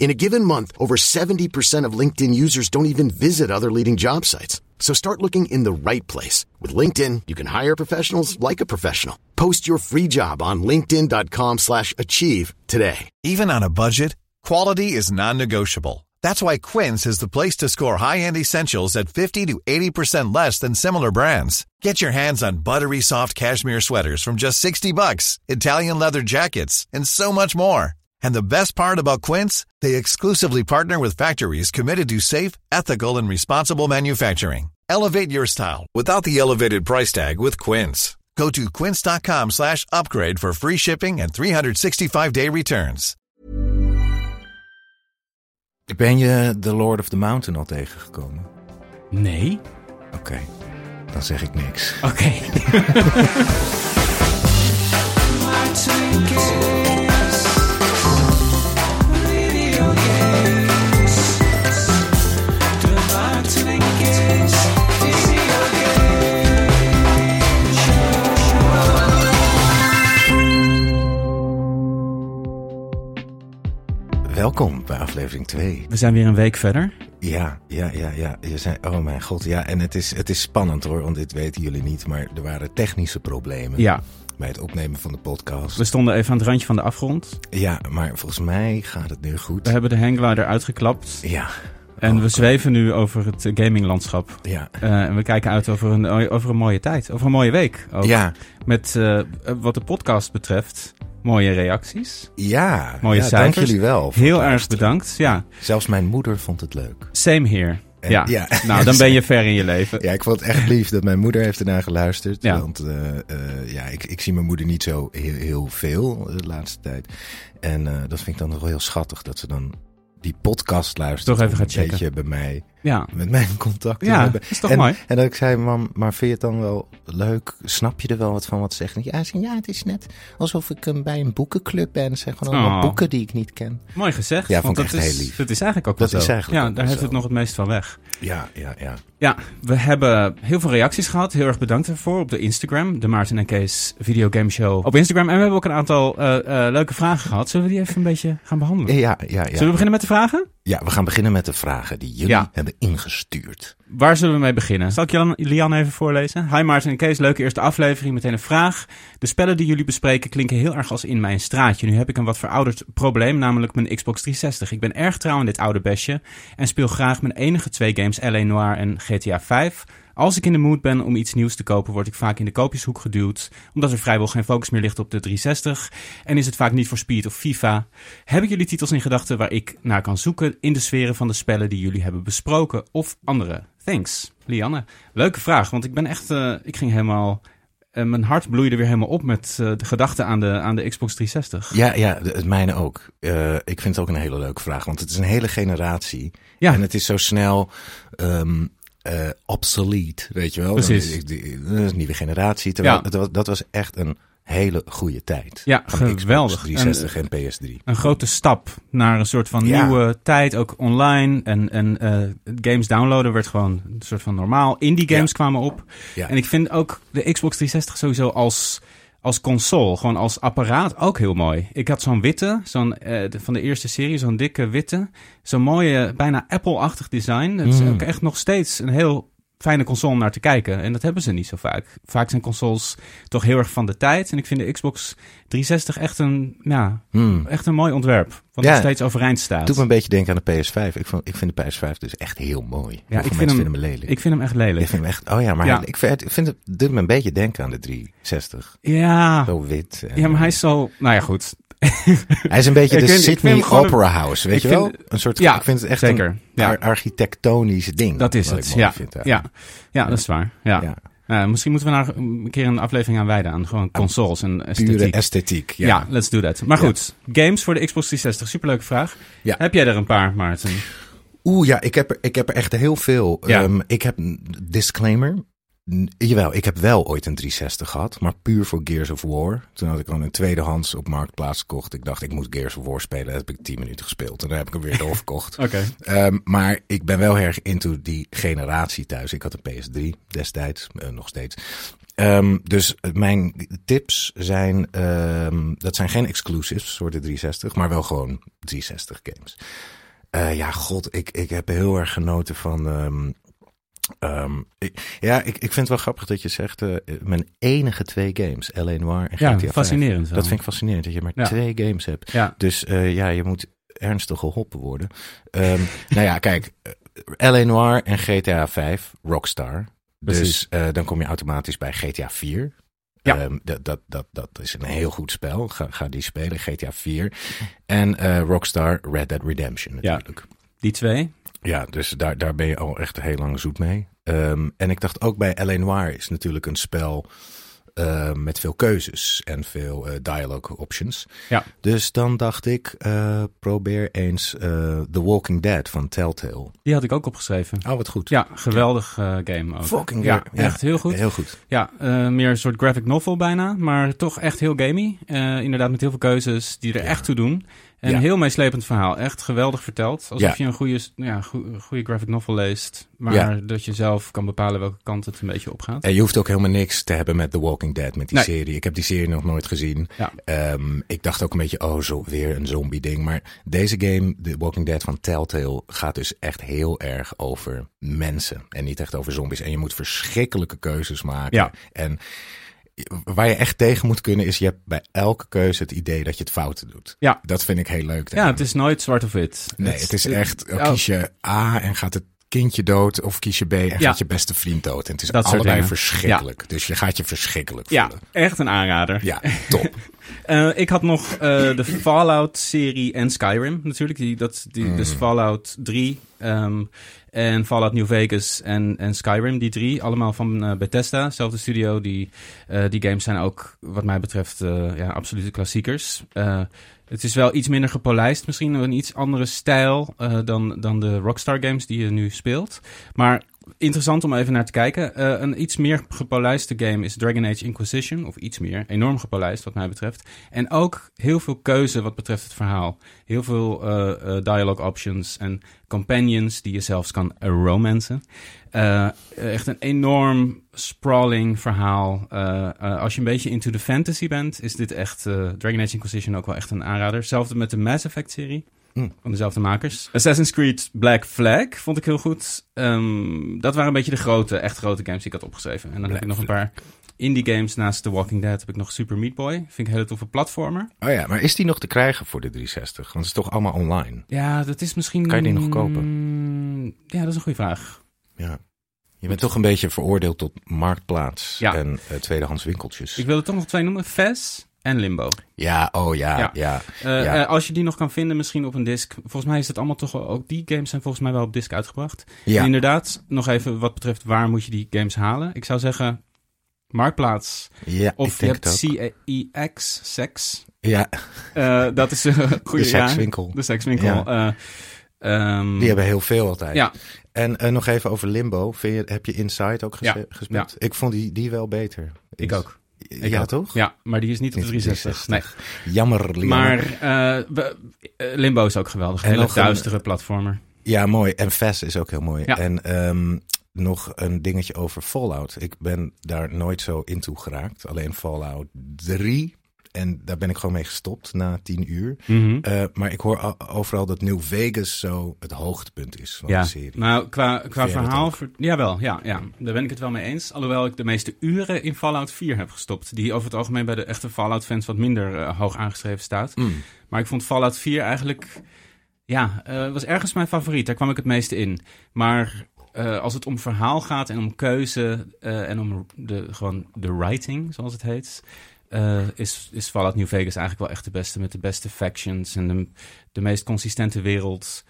In a given month, over 70% of LinkedIn users don't even visit other leading job sites. So start looking in the right place. With LinkedIn, you can hire professionals like a professional. Post your free job on linkedin.com slash achieve today. Even on a budget, quality is non-negotiable. That's why Quince is the place to score high-end essentials at 50 to 80% less than similar brands. Get your hands on buttery soft cashmere sweaters from just 60 bucks, Italian leather jackets, and so much more. And the best part about Quince, they exclusively partner with factories committed to safe, ethical, and responsible manufacturing. Elevate your style without the elevated price tag with Quince. Go to quince.com slash upgrade for free shipping and 365-day returns. Ben je The Lord of the Mountain al tegengekomen? Nee. Oké, dan zeg ik niks. Oké. Welkom bij aflevering 2. We zijn weer een week verder. Ja, ja, ja, ja. Je zei, oh mijn god, ja. En het is, het is spannend hoor, want dit weten jullie niet. Maar er waren technische problemen Ja, bij het opnemen van de podcast. we stonden even aan het randje van de afgrond. Ja, maar volgens mij gaat het nu goed. We hebben de hangglider uitgeklapt. Ja. En Oh, we zweven nu over het gaminglandschap. Ja. Eh, en we kijken uit over een, over een mooie tijd. Over een mooie week. Ook. Ja, Met eh, wat de podcast betreft, mooie reacties. ja. Mooie ja, Dank jullie wel. Heel erg bedankt. Ja, Zelfs mijn moeder vond het leuk. same here. Ja. ja. nou dan ben je ver in je leven. Ja, ik vond het echt lief dat mijn moeder heeft ernaar geluisterd. Ja. Want eh, eh, ja, ik, ik zie mijn moeder niet zo heel, heel veel de laatste tijd. En eh, dat vind ik dan nog wel heel schattig dat ze dan die podcast luistert. Toch even om gaat een checken. beetje bij mij, Ja, met mij in contact te ja hebben. is toch en, mooi? en dat ik zei, mam, maar vind je het dan wel leuk? Snap je er wel wat van wat ze zegt? Ja, ze zei, ja, het is net alsof ik eh, bij een boekenclub ben. Zijn gewoon allemaal Oh. boeken die ik niet ken. Mooi gezegd. Ja, want vond ik dat echt is, heel lief. Dat is eigenlijk ook Dat wel is zo. eigenlijk Ja, daar heeft het nog het meest van weg. Ja, ja, ja. Ja, we hebben heel veel reacties gehad. Heel erg bedankt ervoor op de Instagram. De Maarten en Kees Videogame Show op Instagram. En we hebben ook een aantal eh, eh, leuke vragen gehad. Zullen we die even een beetje gaan behandelen? Ja, ja, ja. Zullen we beginnen met de vragen? Ja, we gaan beginnen met de vragen die jullie Ja. hebben ingestuurd. Waar zullen we mee beginnen? Zal ik Jan, Lian even voorlezen? Hi Maarten en Kees, leuke eerste aflevering. Meteen een vraag. De spellen die jullie bespreken klinken heel erg als in mijn straatje. Nu heb ik een wat verouderd probleem, namelijk mijn Xbox 360. Ik ben erg trouw aan dit oude besje en speel graag mijn enige twee games, L.A. Noir en GTA 5. Als ik in de mood ben om iets nieuws te kopen, word ik vaak in de koopjeshoek geduwd, omdat er vrijwel geen focus meer ligt op de 360 en is het vaak niet voor Speed of FIFA. Heb ik jullie titels in gedachten waar ik naar kan zoeken in de sferen van de spellen die jullie hebben besproken of andere? Thanks, Lianne. Leuke vraag, want ik ben echt, eh, ik ging helemaal, eh, mijn hart bloeide weer helemaal op met eh, de gedachte aan de, aan de Xbox 360. Ja, ja, de- het mijne ook. Ik vind het ook een hele leuke vraag, want het is een hele generatie. Ja. En het is zo snel ehm eh, obsolete, weet je wel. Precies. Dan die- Dat is een nieuwe generatie. Terwijl Ja. het was, dat was echt een hele goede tijd. Ja, Van Xbox geweldig. 360 en, PS3. een grote stap naar een soort van Ja. nieuwe tijd, ook online. En, en eh, games downloaden werd gewoon een soort van normaal. Indie games Ja. kwamen op. Ja. En ik vind ook de Xbox 360 sowieso als, als console, gewoon als apparaat ook heel mooi. Ik had zo'n witte, zo'n eh, van de eerste serie, zo'n dikke witte. Zo'n mooie, bijna Apple-achtig design. Het is Mm. ook echt nog steeds een heel fijne console om naar te kijken. En dat hebben ze niet zo vaak. Vaak zijn consoles toch heel erg van de tijd. En ik vind de Xbox 360 echt een, ja, Hmm. echt een mooi ontwerp. Wat Ja. nog steeds overeind staat. Doet me een beetje denken aan de PS5. Ik, vond, ik vind de PS5 dus echt heel mooi. Veel ik vind hem- vinden me lelijk. Ik vind hem echt lelijk. Ik vind hem echt, oh ja, maar Ja. hij- ik vind, ik vind het doet me een beetje denken aan de 360. Ja. Zo wit. en- ja, maar hij is zo... Nou ja, goed. Hij is een beetje de vind- Sydney hem gewoon een- Opera House, weet je vind- wel? Een soort, Ja, ik vind het echt zeker. een Ja. ar- architectonisch ding. Dat is het. Ja. vind, ja. Ja, dat is waar. Ja. Ja, misschien moeten we daar een keer een aflevering aan wijden. Aan gewoon consoles en Pure esthetiek. esthetiek. ja. Ja. let's do that. Maar goed, games voor de Xbox 360. Superleuke vraag. Ja. Heb jij er een paar, Maarten? Oeh, ja, ik heb, er, ik heb er echt heel veel. Ja. Ehm, ik heb een disclaimer. Jawel, ik heb wel ooit een 360 gehad, maar puur voor Gears of War. Toen had ik al een tweedehands op Marktplaats gekocht. Ik dacht, ik moet Gears of War spelen. Dat heb ik 10 minuten gespeeld en dan heb ik hem weer doorverkocht. Oké. Ehm, maar ik ben wel erg into die generatie thuis. Ik had een PS3 destijds, eh, nog steeds. Ehm, dus mijn tips zijn, ehm, dat zijn geen exclusives voor de 360, maar wel gewoon 360 games. Eh, ja, god, ik, ik heb heel erg genoten van. Ehm, ik- ja, ik, ik vind het wel grappig dat je zegt, eh, mijn enige twee games, L.A. Noir en GTA Ja, 5. fascinerend. Dat vind ik fascinerend, dat je maar Ja. twee games hebt. Ja, Dus eh, ja, je moet ernstig geholpen worden. Ehm, nou ja, kijk, eh, L.A. Noir en GTA 5, Rockstar. Precies. Dus dan kom je automatisch bij GTA 4. Ja. Ehm, dat, dat, dat, dat is een heel goed spel. Ga, ga die spelen, GTA 4. En Rockstar Red Dead Redemption Ja. natuurlijk. die twee. Ja, dus daar, daar ben je al echt heel lang zoet mee. Ehm, en ik dacht ook bij L.A. Noir is natuurlijk een spel eh, met veel keuzes en veel eh, dialogue options. Ja. Dus dan dacht ik, eh, probeer eens The Walking Dead van Telltale. Die had ik ook opgeschreven. Oh, wat goed. Ja, geweldig game ook. Fucking ja, ja, echt heel goed. Heel goed. Ja, meer een soort graphic novel bijna, maar toch echt heel gamey. Inderdaad, met heel veel keuzes die er Ja. echt toe doen. En Ja. heel meeslepend verhaal. Echt geweldig verteld. Alsof Ja. je een goede, ja, goe- goede graphic novel leest. Maar Ja. dat je zelf kan bepalen welke kant het een beetje opgaat. En je hoeft ook helemaal niks te hebben met The Walking Dead, met die Nee. serie. Ik heb die serie nog nooit gezien. Ehm, ik dacht ook een beetje, oh, zo weer een zombie ding. Maar deze game, The Walking Dead van Telltale, gaat dus echt heel erg over mensen. En niet echt over zombies. En je moet verschrikkelijke keuzes maken. Ja. En waar je echt tegen moet kunnen, is je hebt bij elke keuze het idee dat je het fouten doet. Ja. Dat vind ik heel leuk. Ja, het is nooit zwart of wit. Nee, het is echt, oh, kies je A en gaat het kindje dood, of kies je B en Ja. gaat je beste vriend dood. En het is Dat allebei verschrikkelijk. Dus je gaat je verschrikkelijk Ja, voelen. echt een aanrader. Ja, top. Eh, ik had nog eh, de Fallout-serie en Skyrim natuurlijk. Die, dat, die, Mm. Dus Fallout 3 ehm, en Fallout New Vegas en, en Skyrim, die drie. Allemaal van eh, Bethesda, dezelfde studio. Die, eh, die games zijn ook, wat mij betreft, eh, ja, absolute klassiekers. Het is wel iets minder gepolijst, misschien een iets andere stijl dan, dan de Rockstar games die je nu speelt. Maar interessant om even naar te kijken. Eh, een iets meer gepolijste game is Dragon Age Inquisition. Of iets meer. Enorm gepolijst wat mij betreft. En ook heel veel keuze wat betreft het verhaal. Heel veel eh, dialogue options en companions die je zelfs kan romancen. Echt een enorm sprawling verhaal. Als je een beetje into the fantasy bent, is dit echt Dragon Age Inquisition ook wel echt een aanrader. Hetzelfde met de Mass Effect serie. Mm. Van dezelfde makers. Assassin's Creed Black Flag vond ik heel goed. Ehm, dat waren een beetje de grote, echt grote games die ik had opgeschreven. En dan heb ik nog een paar indie games naast The Walking Dead. Heb ik nog Super Meat Boy. Vind ik een hele toffe platformer. Oh ja, maar is die nog te krijgen voor de 360? Want het is toch allemaal online? Ja, dat is misschien... Kan je die nog kopen? Ja, dat is een goede vraag. Ja. Je bent toch een beetje veroordeeld tot marktplaats Ja. en eh, tweedehands winkeltjes. Ik wil er toch nog twee noemen. Fez en Limbo. Ja, oh ja, Ja. ja. Eh, Ja. eh, als je die nog kan vinden, misschien op een disc. Volgens mij is het allemaal toch wel... Ook die games zijn volgens mij wel op disc uitgebracht. Ja, En inderdaad, nog even wat betreft waar moet je die games halen. Ik zou zeggen, Marktplaats. ja Of ik je hebt. CEX, Sex. Ja, Eh, dat is een goede de sekswinkel. De sekswinkel. Eh, ehm, Die hebben heel veel altijd. Ja, En nog even over Limbo. Vind je, heb je Inside ook ges- Ja, gespeeld? Ik vond die, die wel beter. ik ook. Ja, toch? Ja, maar die is niet op de Niet 360. Nee. Jammer, Liam. Maar eh, eh, Limbo is ook geweldig. Een En hele nog een- duistere platformer. Ja, mooi. En Fast is ook heel mooi. Ja. En ehm, nog een dingetje over Fallout. Ik ben daar nooit zo in toe geraakt. Alleen Fallout 3. En daar ben ik gewoon mee gestopt na tien uur. Mhm. Eh, maar ik hoor overal dat New Vegas zo het hoogtepunt is van Ja, de serie. nou, qua, qua verhaal... ver- jawel, ja, ja, daar ben ik het wel mee eens. Alhoewel ik de meeste uren in Fallout 4 heb gestopt. Die over het algemeen bij de echte Fallout-fans wat minder eh, hoog aangeschreven staat. Mm. Maar ik vond Fallout 4 eigenlijk... Ja, eh, was ergens mijn favoriet. Daar kwam ik het meeste in. Maar als het om verhaal gaat en om keuze en om de, gewoon de writing, zoals het heet... eh, is, is Fallout New Vegas eigenlijk wel echt de beste. Met de beste factions en de, de meest consistente wereld.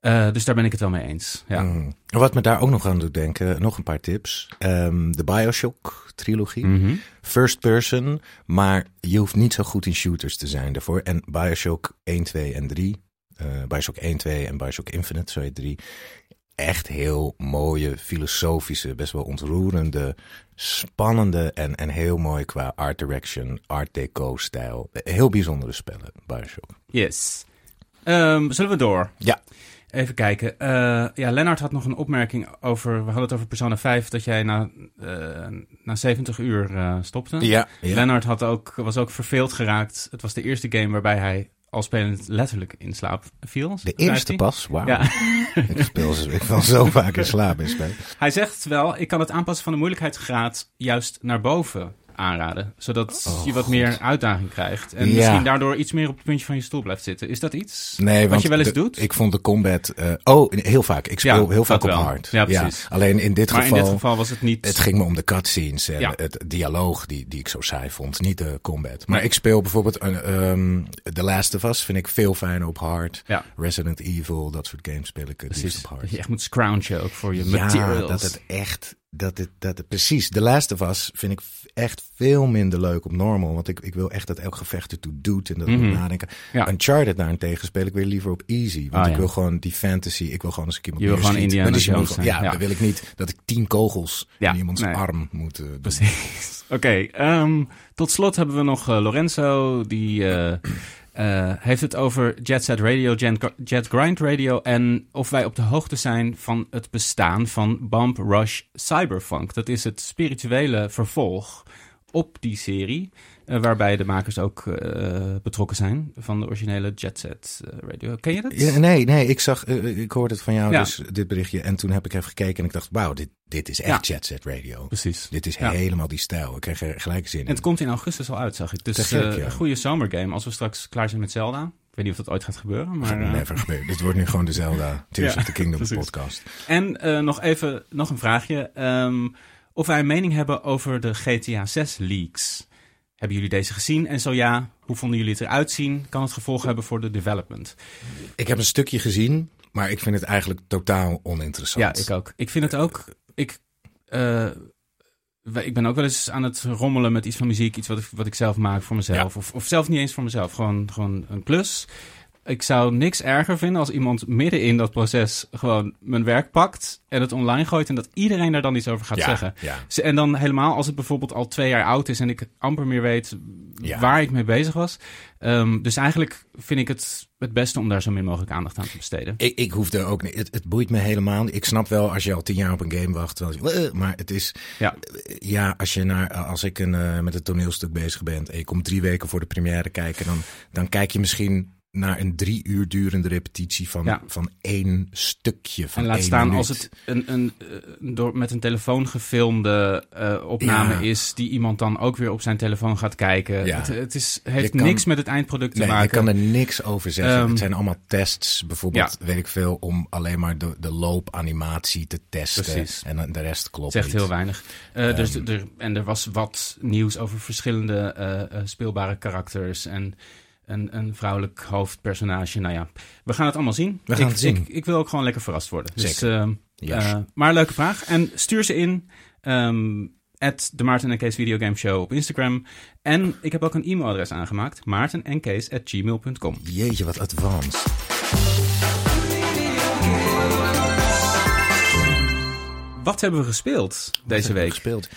Eh, dus daar ben ik het wel mee eens. Ja. Mm. Wat me daar ook nog aan doet denken, nog een paar tips. Ehm, de Bioshock-trilogie. Mhm. First person, maar je hoeft niet zo goed in shooters te zijn daarvoor. En Bioshock 1, 2 en 3, eh Bioshock 1, 2 en Bioshock Infinite, heet 3. Echt heel mooie, filosofische, best wel ontroerende, spannende en, en heel mooi qua art direction, art deco stijl. Heel bijzondere spellen, Bioshock. Yes. Ehm, zullen we door? Ja. Even kijken. Uh, ja, Lennart had nog een opmerking over. We hadden het over Persona 5 dat jij na, uh, na 70 uur uh, stopte. Ja, ja. Lennart had ook, was ook verveeld geraakt. Het was de eerste game waarbij hij al spelend letterlijk in slaap viel. De eerste pas? Wauw. Ja. ik, speel, ik val zo vaak in slaap in spel. Hij zegt wel, ik kan het aanpassen van de moeilijkheidsgraad juist naar boven aanraden. Zodat Oh, je wat God. meer uitdaging krijgt. En Ja. misschien daardoor iets meer op het puntje van je stoel blijft zitten. Is dat iets Nee, wat je wel eens de- doet? Ik vond de combat... eh, oh, heel vaak. Ik speel Ja, heel vaak op hard. Ja, precies. Alleen in dit maar geval... in dit geval was het niet... Het ging me om de cutscenes en Ja. het dialoog die, die ik zo saai vond. Niet de combat. Maar ik speel bijvoorbeeld een, ehm, The Last of Us. Vind ik veel fijner op hard. Ja. Resident Evil, dat soort games speel ik het Precies. op hard. Je echt moet scroungen ook voor je Ja, materials. dat het echt... Dat het, dat het, precies, The Last of Us vind ik echt veel minder leuk op normal. Want ik, ik wil echt dat elk gevecht ertoe doet en dat Mhm. moet nadenken. Ja. Uncharted daarentegen speel ik weer liever op easy. Want Ah, ik ja. wil gewoon die fantasy. Ik wil gewoon eens een keer iemand Je wil gewoon. Indiana Jones Ja, ja. dan wil ik niet dat ik tien kogels in iemands nee. arm moet doen. Precies. Oké, ehm, tot slot hebben we nog eh, Lorenzo. Die eh, eh, heeft het over Jet Set Radio, Jet, Jet Grind Radio. En of wij op de hoogte zijn van het bestaan van Bump Rush Cyberfunk. Dat is het spirituele vervolg op die serie. Eh, waarbij de makers ook eh, betrokken zijn van de originele Jet Set eh, Radio. Ken je dat? Ja, nee, nee, ik zag, ik hoorde het van jou, Ja. dus dit berichtje. En toen heb ik even gekeken en ik dacht, wauw, dit, dit is echt Jet Set Radio. Precies. Dit is helemaal die stijl. Ik kreeg er gelijk zin En in. het komt in augustus al uit, zag ik. Dus een goede zomergame als we straks klaar zijn met Zelda. Ik weet niet of dat ooit gaat gebeuren, maar... Eh, never. Dit wordt nu gewoon de Zelda Tears Ja, of the Kingdom precies. podcast. En nog even nog een vraagje. Ehm, of wij een mening hebben over de GTA 6 leaks. Hebben jullie deze gezien? En zo ja, hoe vonden jullie het eruit zien? Kan het gevolgen hebben voor de development? Ik heb een stukje gezien, maar ik vind het eigenlijk totaal oninteressant. Ja, ik ook. Ik vind het ook. Ik, eh, ik ben ook wel eens aan het rommelen met iets van muziek, iets wat ik, wat ik zelf maak voor mezelf. Of, of zelf niet eens voor mezelf, gewoon, gewoon een klus. Ik zou niks erger vinden als iemand midden in dat proces gewoon mijn werk pakt en het online gooit en dat iedereen daar dan iets over gaat ja, zeggen. Ja. En dan helemaal als het bijvoorbeeld al twee jaar oud is en ik amper meer weet Ja. waar ik mee bezig was. Ehm, dus eigenlijk vind ik het het beste om daar zo min mogelijk aandacht aan te besteden. Ik, ik hoef er ook niet. Het, het boeit me helemaal. Ik snap wel als je al tien jaar op een game wacht. Eh, maar het is. Ja. Ja, als, je naar, als ik een, eh, met een toneelstuk bezig ben. en je komt drie weken voor de première kijken. dan, dan kijk je misschien naar een drie uur durende repetitie van, Ja. van één stukje. Van En laat één staan minuut. als het een, een, eh, door, met een telefoon gefilmde eh, opname Ja. is, die iemand dan ook weer op zijn telefoon gaat kijken. Ja. Het, het is, heeft kan- niks met het eindproduct te je maken. kan er niks over zeggen. Ehm, het zijn allemaal tests. Bijvoorbeeld, weet ik veel, om alleen maar de, de loopanimatie te testen. Precies. En de rest klopt zegt niet. heel weinig. Eh, dus Ehm. er, en er was wat nieuws over verschillende speelbare karakters en een, een vrouwelijk hoofdpersonage. Nou ja, we gaan het allemaal zien. We gaan ik, het zien. Ik, ik wil ook gewoon lekker verrast worden. Dus, Zeker. Yes. eh, maar leuke vraag. En stuur ze in. at de Maarten en Kees Videogame Show op Instagram. En ik heb ook een e-mailadres aangemaakt. Maarten en Kees at gmail.com. Jeetje, wat advanced. Wat hebben we gespeeld deze week? gespeeld.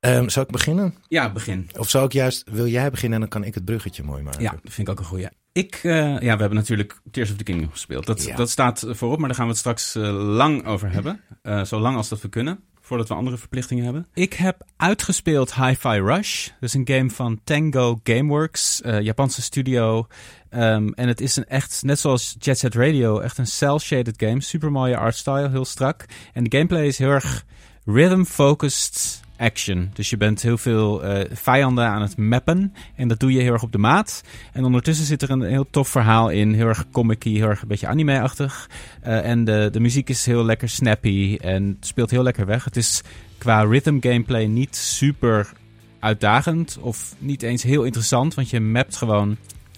Ehm, zal ik beginnen? Ja, begin. Of zou ik juist, wil jij beginnen en dan kan ik het bruggetje mooi maken? Ja, dat vind ik ook een goeie. Ik, eh, ja, we hebben natuurlijk Tears of the Kingdom gespeeld. Dat, Ja. dat staat voorop, maar daar gaan we het straks eh, lang over hebben. Eh, zo lang als dat we kunnen, voordat we andere verplichtingen hebben. Ik heb uitgespeeld Hi-Fi Rush. Dat is een game van Tango Gameworks, eh, Japanse studio. Ehm, en het is een echt, net zoals Jet Set Radio, echt een cel-shaded game. Super mooie artstyle, heel strak. En de gameplay is heel erg rhythm-focused action. Dus je bent heel veel eh, vijanden aan het mappen. En dat doe je heel erg op de maat. En ondertussen zit er een heel tof verhaal in. Heel erg comic heel erg een beetje anime-achtig. Eh, en de, de muziek is heel lekker snappy en speelt heel lekker weg. Het is qua rhythm gameplay niet super uitdagend of niet eens heel interessant. Want je mapt gewoon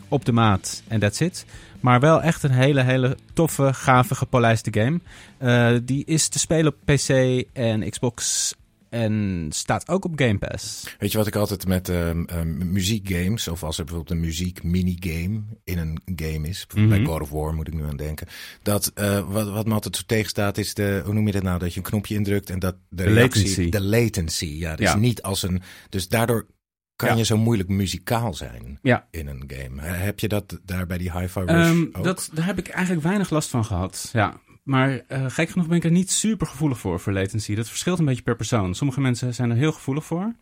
op de maat en that's it. Maar wel echt een hele, hele toffe, gave, gepolijste game. Eh, die is te spelen op PC en Xbox En staat ook op Game Pass. Weet je wat ik altijd met ehm, ehm, muziekgames, of als er bijvoorbeeld een muziek minigame in een game is, bijvoorbeeld Mhm. bij God of War moet ik nu aan denken, dat eh, wat, wat me altijd zo tegenstaat is de, hoe noem je dat nou, dat je een knopje indrukt en dat de, De reactie, latency. de latency, ja, dus Ja. niet als een, dus daardoor kan Ja. je zo moeilijk muzikaal zijn Ja. in een game. He- Heb je dat daar bij die Hi-Fi Rush Ehm, ook? dat, daar heb ik eigenlijk weinig last van gehad. Ja. Maar eh, gek genoeg ben ik er niet super gevoelig voor, voor latency. Dat verschilt een beetje per persoon. Sommige mensen zijn er heel gevoelig voor.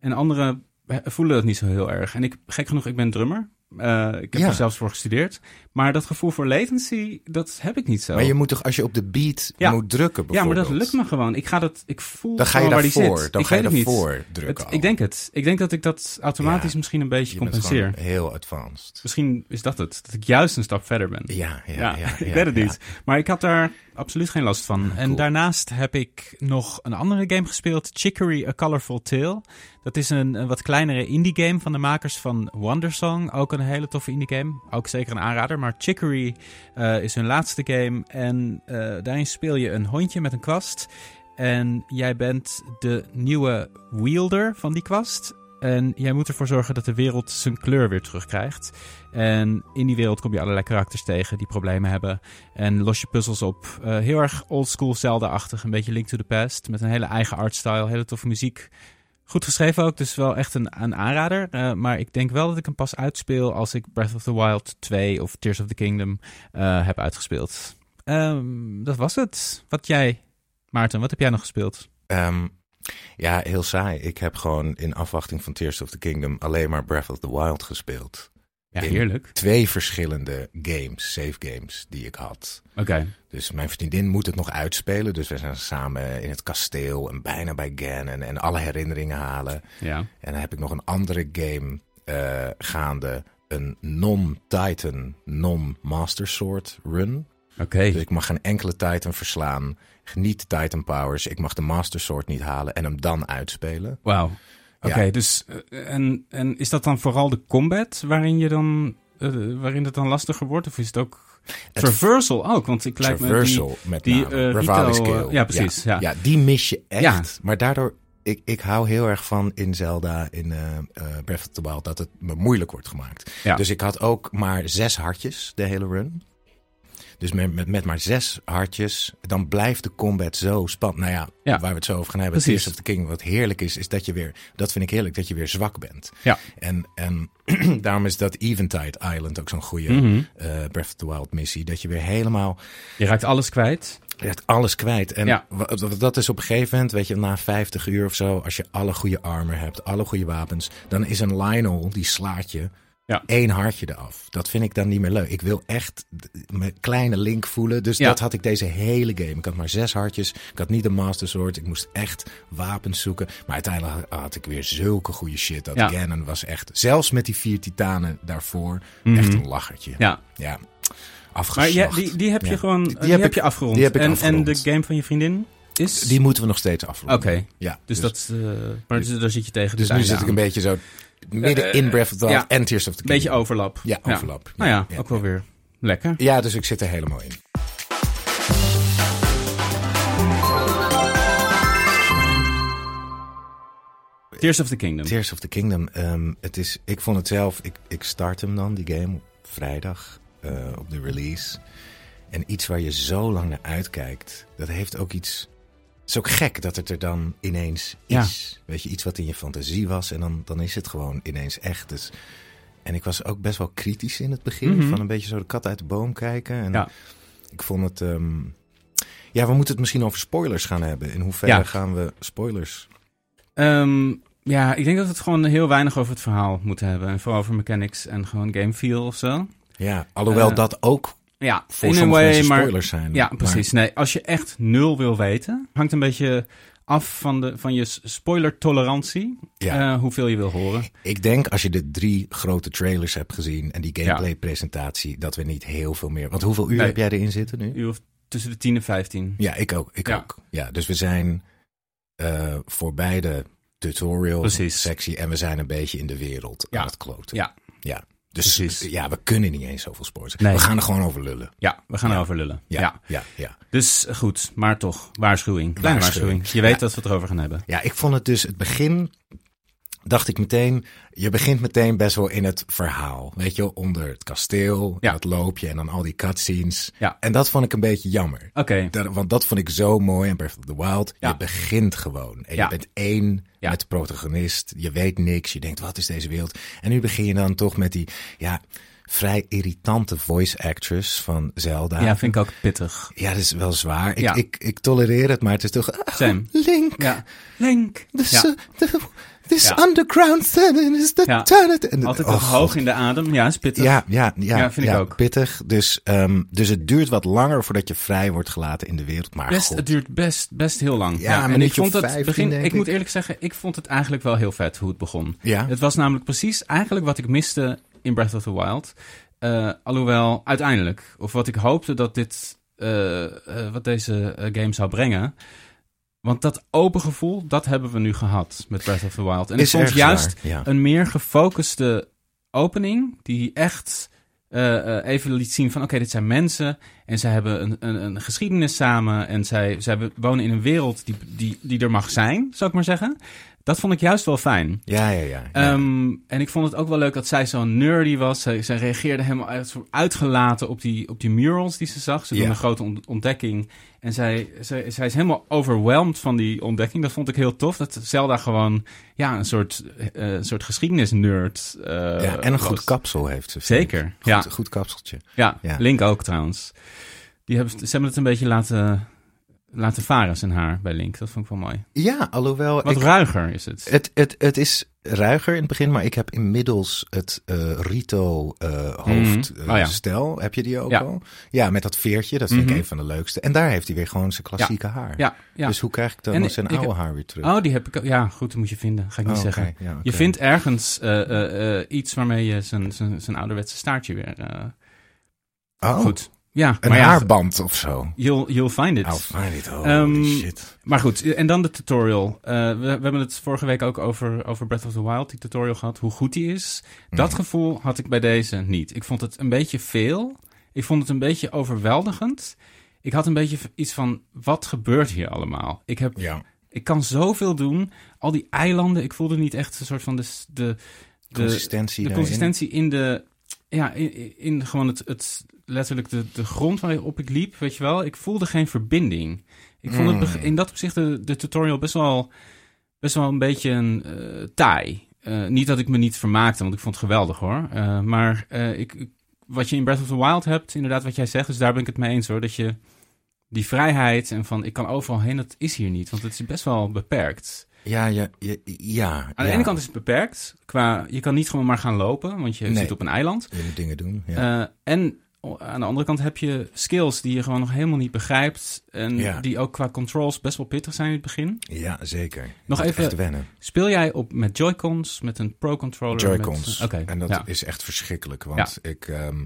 En anderen eh, voelen het niet zo heel erg. En ik, gek genoeg, ik ben drummer. Eh, ik heb Ja. er zelfs voor gestudeerd. Maar dat gevoel voor latency, dat heb ik niet zo. Maar je moet toch, als je op de beat Ja. moet drukken ja, maar dat bijvoorbeeld, lukt me gewoon. Ik ga dat, ik voel Dan ga je waar die zit. dan ik ga je daarvoor drukken Het- ik denk het. Ik denk dat ik dat automatisch Ja. misschien een beetje compenseer. heel advanced. Misschien is dat het. Dat ik juist een stap verder ben. Ja, ja, Ja, ja. ik weet het niet. Maar ik had daar absoluut geen last van. En daarnaast heb ik nog een andere game gespeeld, Chicory A Colorful Tale. Dat is een, een wat kleinere indie game van de makers van Wondersong. Ook een hele toffe indie game. Ook zeker een aanrader. Maar Chicory eh, is hun laatste game. En eh, daarin speel je een hondje met een kwast. En jij bent de nieuwe wielder van die kwast. En jij moet ervoor zorgen dat de wereld zijn kleur weer terugkrijgt. En in die wereld kom je allerlei karakters tegen die problemen hebben. En los je puzzels op. Eh, heel erg oldschool Zelda-achtig. Een beetje Link to the Past. Met een hele eigen artstyle. Hele toffe muziek. Goed geschreven ook. Dus wel echt een, een aanrader. Eh, maar ik denk wel dat ik hem pas uitspeel als ik Breath of the Wild 2 of Tears of the Kingdom eh, heb uitgespeeld. Ehm, dat was het. Wat jij, Maarten, wat heb jij nog gespeeld? Ehm, ja, heel saai. Ik heb gewoon in afwachting van Tears of the Kingdom alleen maar Breath of the Wild gespeeld. Ja, heerlijk. Twee verschillende games, save games, die ik had. Oké. Dus mijn vriendin moet het nog uitspelen. Dus we zijn samen in het kasteel en bijna bij Ganon en alle herinneringen halen. Ja. En dan heb ik nog een andere game eh, gaande. Een non-Titan, non-Master Sword run. Oké. Dus ik mag geen enkele Titan verslaan. Niet Titan powers. Ik mag de Master Sword niet halen en hem dan uitspelen. Wauw. Oké, Ja. dus eh, en, en is dat dan vooral de combat waarin je dan eh, waarin het dan lastiger wordt? Of is het ook Het traversal ook? Want ik lijkt me die, Traversal met die, name. skill. eh, ja, precies, ja. Ja, die mis je echt. Ja. Maar daardoor, ik, ik hou heel erg van in Zelda, in Breath of the Wild, dat het me moeilijk wordt gemaakt. Dus ik had ook maar zes hartjes de hele run. Dus met, met, met maar zes hartjes, dan blijft de combat zo spannend. Nou ja, Ja. waar we het zo over gaan hebben, Precies. Tears of the King. Wat heerlijk is, is dat je weer, dat vind ik heerlijk, dat je weer zwak bent. Ja. En, en daarom is dat Eventide Island ook zo'n goede Mhm. eh, Breath of the Wild missie. Dat je weer helemaal Je raakt alles kwijt. je hebt alles kwijt. En Ja. dat is op een gegeven moment, weet je, na 50 uur of zo, als je alle goede armor hebt, alle goede wapens, dan is een Lionel, die slaat je Ja. één hartje eraf. Dat vind ik dan niet meer leuk. Ik wil echt mijn kleine Link voelen. Dus Ja. dat had ik deze hele game. Ik had maar zes hartjes. Ik had niet de Master Sword. Ik moest echt wapens zoeken. Maar uiteindelijk had- ik weer zulke goede shit. Dat Ja. Ganon was echt, zelfs met die vier titanen daarvoor, Mhm. echt een lachertje. Ja. Ja. Maar ja, die, die heb je gewoon Die- die die, heb heb ik- je afgerond. die heb ik en, afgerond. en de game van je vriendin is? Die moeten we nog steeds afronden. Oké. Ja, Dus, dat, eh, maar dus, daar zit je tegen. Dus nu zit ik een beetje zo midden in Breath of the Wild en Tears of the Een beetje Kingdom. overlap. Ja, overlap. Nou ja, ook wel weer lekker. Ja, dus ik zit er helemaal in. Tears of the Kingdom. Tears of the Kingdom. ehm, het is, ik vond het zelf, ik, ik start hem dan, die game, op vrijdag eh, op de release. En iets waar je zo lang naar uitkijkt, dat heeft ook iets... Het is ook gek dat het er dan ineens Ja. is. Weet je, iets wat in je fantasie was en dan, dan is het gewoon ineens echt. Dus, en ik was ook best wel kritisch in het begin, Mhm. van een beetje zo de kat uit de boom kijken. En Ja. ik vond het... ehm, ja, we moeten het misschien over spoilers gaan hebben. In hoeverre Ja. gaan we spoilers... Ehm, ja, ik denk dat we het gewoon heel weinig over het verhaal moeten hebben. En vooral over mechanics en gewoon game feel of zo. Ja, alhoewel Eh, dat ook Ja, voor in way, maar spoilers zijn. Ja, Maar- precies. Nee, als je echt nul wil weten, hangt een beetje af van, de, van je spoiler-tolerantie. Ja. eh, hoeveel je wil horen. ik denk als je de drie grote trailers hebt gezien en die gameplay-presentatie, dat we niet heel veel meer. Want hoeveel uur Nee. heb jij erin zitten nu? Uur tussen de 10 en 15. Ja, ik ook. Ik Ja. ook. Ja, dus we zijn eh voorbij de tutorial Precies. sectie en we zijn een beetje in de wereld Ja. aan het kloten. Ja. Ja. Dus Precies. ja, we kunnen niet eens zoveel sporten. Nee. We gaan er gewoon over lullen. Ja, we gaan erover lullen. Ja. Ja, ja, ja. Dus eh, goed, maar toch, waarschuwing. Kleine Waarschuwing. waarschuwing. Je weet Ja. dat we het erover gaan hebben. Ja, ik vond het dus het begin. Dacht ik meteen, je begint meteen best wel in het verhaal. Weet je, onder het kasteel, Ja. dat loopje en dan al die cutscenes. Ja. En dat vond ik een beetje jammer. Oké, want dat vond ik zo mooi in Breath of the Wild. Ja. Je begint gewoon. En je bent één met de protagonist. Je weet niks. Je denkt, wat is deze wereld? En nu begin je dan toch met die, ja, vrij irritante voice actress van Zelda. ja, vind ik ook pittig. Ja, dat is wel zwaar. Ik, Ja. ik, ik tolereer het, maar het is toch... ah. Link. Ja, Link. Ja. the- this Ja. underground thing is the Ja. En- Altijd oh, hoog in de adem. Ja, is pittig. Ja, ja, ja, Ja, vind ik ook. pittig. Dus, ehm, dus het duurt wat langer voordat je vrij wordt gelaten in de wereld. Maar Best, het duurt best, best heel lang. Ja, en ik vond het 15, begin. Ik, ik. moet eerlijk zeggen, ik vond het eigenlijk wel heel vet hoe het begon. Ja. Het was namelijk precies eigenlijk wat ik miste in Breath of the Wild. Eh, alhoewel, uiteindelijk, of wat ik hoopte dat dit, eh, eh, wat deze game zou brengen. Want dat open gevoel, dat hebben we nu gehad met Breath of the Wild. En Is ik vond juist ja. een meer gefocuste opening, die echt eh, eh, even liet zien van, oké, dit zijn mensen en zij hebben een, een, een geschiedenis samen en zij, zij wonen in een wereld die, die, die er mag zijn, zou ik maar zeggen. Dat vond ik juist wel fijn. Ja, ja, ja. ja. Ehm, en ik vond het ook wel leuk dat zij zo nerdy was. Zij, zij reageerde helemaal uit, uitgelaten op die, op die murals die ze zag. Ze doen Ja. een grote ont- ontdekking. En zij, zij, zij is helemaal overwhelmed van die ontdekking. Dat vond ik heel tof. Dat Zelda gewoon ja, een soort, een soort geschiedenisnerd eh ja, en een goed kapsel heeft ze. Zeker, Goed, ja. goed kapseltje. Ja, Ja. Link ook trouwens. Die hebben, ze hebben het een beetje laten, laten varen, zijn haar, bij Link. Dat vond ik wel mooi. Ja, alhoewel... Wat ik, ruiger is het. het, het, het is ruiger in het begin, maar ik heb inmiddels het eh, Rito eh hoofd Mhm. eh, Oh ja. Heb je die ook Ja. al? Ja, met dat veertje. Dat vind Mhm. ik een van de leukste. En daar heeft hij weer gewoon zijn klassieke haar. Ja. Dus hoe krijg ik dan En zijn oude heb- haar weer terug? Oh, die heb ik. Ja, goed, dat moet je vinden. Ga ik niet Oh, zeggen. Je vindt ergens eh, eh, eh, iets waarmee je zijn, zijn, zijn ouderwetse staartje weer... eh, Oh, Goed. Ja, Een maar ja, haarband of zo. you'll, you'll find it. I'll find it. Oh, Ehm, holy shit. Maar goed, en dan de tutorial. Eh, we, we hebben het vorige week ook over, over Breath of the Wild, die tutorial gehad. Hoe goed die is. Dat Mhm. gevoel had ik bij deze niet. Ik vond het een beetje veel. Ik vond het een beetje overweldigend. Ik had een beetje iets van, wat gebeurt hier allemaal? Ik, heb, Ja. ik kan zoveel doen. Al die eilanden, ik voelde niet echt een soort van de... de de, Consistentie de daarin. consistentie in de. Ja, in, in gewoon het, het. Letterlijk de, de grond waarop ik liep, weet je wel. Ik voelde geen verbinding. Ik vond het Mm. beg- in dat opzicht de, de tutorial best wel. Best wel een beetje een eh, taai. Eh, niet dat ik me niet vermaakte, want ik vond het geweldig hoor. Eh, maar ik, ik- wat je in Breath of the Wild hebt, inderdaad wat jij zegt, dus daar ben ik het mee eens hoor. Dat je die vrijheid en van ik kan overal heen, dat is hier niet. Want het is best wel beperkt. Ja, ja, ja. ja Aan de ja. ene kant is het beperkt. Qua, je kan niet gewoon maar gaan lopen, want je Nee. zit op een eiland. Je moet dingen doen. Ja. En aan de andere kant heb je skills die je gewoon nog helemaal niet begrijpt. En Ja. die ook qua controls best wel pittig zijn in het begin. ja, zeker. nog even- wennen. Speel jij op met Joy-Cons, met een Pro-controller? Joy-Cons. met- Oké, En dat ja. is echt verschrikkelijk. Want ik, ehm,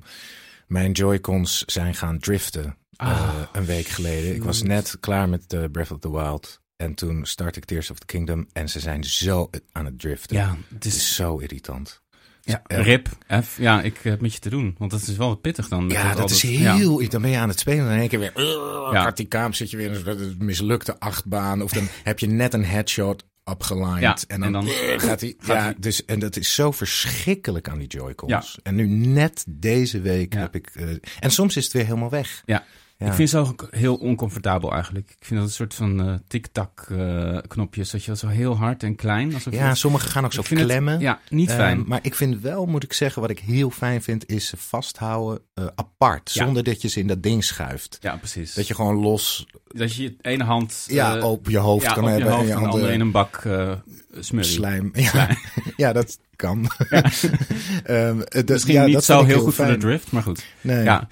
mijn Joy-Cons zijn gaan driften eh, Ah, een week geleden. Ik was net klaar met eh, Breath of the Wild. En toen start ik Tears of the Kingdom. En ze zijn zo aan het driften. Ja, het Het is is... zo irritant. Ja, rip, F. Ja, ik heb met je te doen. Want dat is wel pittig dan. met Ja, dat is ja. heel... Dan ben je aan het spelen en dan in één keer weer... Uh, Ja. Die kamer, zit je weer in een mislukte achtbaan. Of dan heb je net een headshot opgelined. Ja, en dan, en dan- uh, gaat hij... Ja, dus, en dat is zo verschrikkelijk aan die Joy-Cons. Ja. En nu net deze week Ja. heb ik... eh, en soms is het weer helemaal weg. Ja. Ja. Ik vind ze ook heel oncomfortabel eigenlijk. Ik vind dat een soort van eh tik-tak eh, knopjes. Dat je dat zo heel hard en klein. Alsof Ja, sommige gaan ook zo het- klemmen. ja, niet Ehm, fijn. maar ik vind wel, moet ik zeggen, wat ik heel fijn vind, is ze vasthouden eh, apart. Ja. Zonder dat je ze in dat ding schuift. ja, precies. Dat je gewoon los Dat je je ene hand ja, eh, op je hoofd ja, kan op je hebben hoofd en je andere andere in een bak eh smurrie. slijm. Ja, ja, dat kan. Ehm, dat- Misschien ja, niet dat zo heel goed voor de drift, maar goed. Nee. Ja,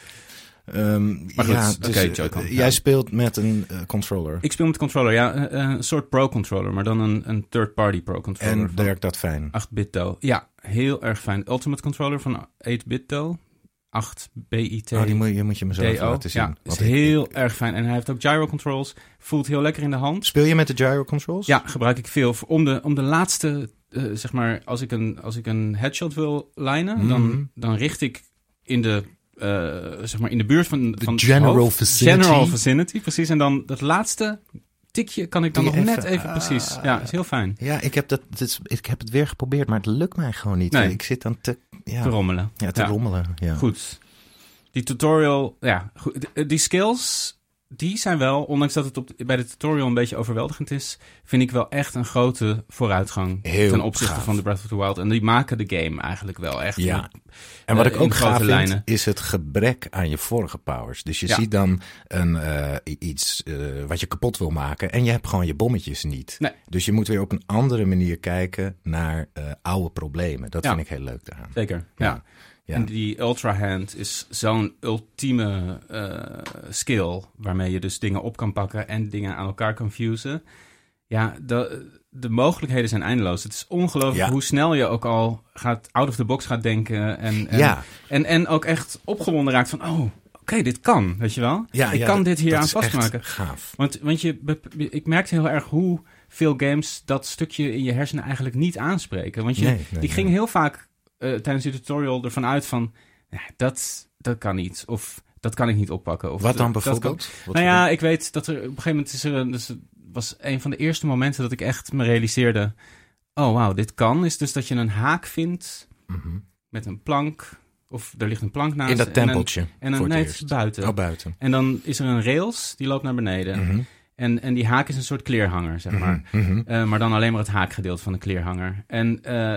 Ehm, Maar goed, ja, dus, eh, Joy-Con, Jij ja. speelt met een eh, controller. ik speel met controller. Ja, eh, een soort pro-controller, maar dan een, een third-party pro-controller. en werkt dat fijn? 8-bit Do. Ja, heel erg fijn. Ultimate controller van 8-bit Do. 8 BIT. Oh, die moet, je moet je me zo even DO. laten zien. Ja, is ik- heel erg fijn. En hij heeft ook gyro controls. Voelt heel lekker in de hand. Speel je met de gyro controls? Ja, gebruik ik veel om de, om de laatste zeg maar, als ik een, als ik een headshot wil lijnen, Mhm. dan, dan richt ik in de, zeg maar in de buurt van, De van het general hoofd. vicinity. General vicinity, precies. En dan dat laatste tikje kan ik dan Die nog net even- precies. Ja, is heel fijn. Ja, ik heb, dat, is- ik heb het weer geprobeerd, maar het lukt mij gewoon niet. Nee. Ik zit dan te, ja, Te rommelen. ja, te rommelen. Ja. Goed. Die tutorial, ja, Die skills, die zijn wel, ondanks dat het op, bij de tutorial een beetje overweldigend is, vind ik wel echt een grote vooruitgang Heel ten opzichte gaaf. van de Breath of the Wild. En die maken de game eigenlijk wel echt. Ja. met- En wat ik ook gaaf vind, lijnen. is het gebrek aan je vorige powers. Dus je Ja. ziet dan een, eh, iets eh, wat je kapot wil maken en je hebt gewoon je bommetjes niet. Nee. Dus je moet weer op een andere manier kijken naar eh, oude problemen. Dat Ja. vind ik heel leuk daaraan. Zeker, ja. Ja. En die Ultra Hand is zo'n ultieme eh, skill waarmee je dus dingen op kan pakken en dingen aan elkaar kan fusen. Ja, de, de mogelijkheden zijn eindeloos. Het is ongelooflijk Ja. hoe snel je ook al gaat out of the box gaat denken en, en, Ja. en, en ook echt opgewonden raakt van, oh, oké, dit kan, weet je wel? Ja, ik ja, kan dit hier aan vastmaken. gaaf. Want, want je, ik merkte heel erg hoe veel games dat stukje in je hersenen eigenlijk niet aanspreken. Want je, Nee, nee, ik ging nee. heel vaak eh, tijdens die tutorial ervan uit van, ja, dat, dat kan niet. Of dat kan ik niet oppakken. Of Wat dan bijvoorbeeld? Wat nou ja, ik weet dat er op een gegeven moment is er een, dus was een van de eerste momenten dat ik echt me realiseerde, oh wauw, dit kan. Is dus dat je een haak vindt? Mhm. met een plank, of er ligt een plank naast. In dat en een- tempeltje. En een, nee, het eerst. buiten. Oh, buiten. En dan is er een rails, die loopt naar beneden. Mhm. En, en die haak is een soort kleerhanger, zeg maar. Mhm. Mhm. Eh, maar dan alleen maar het haakgedeelte van de kleerhanger. En eh,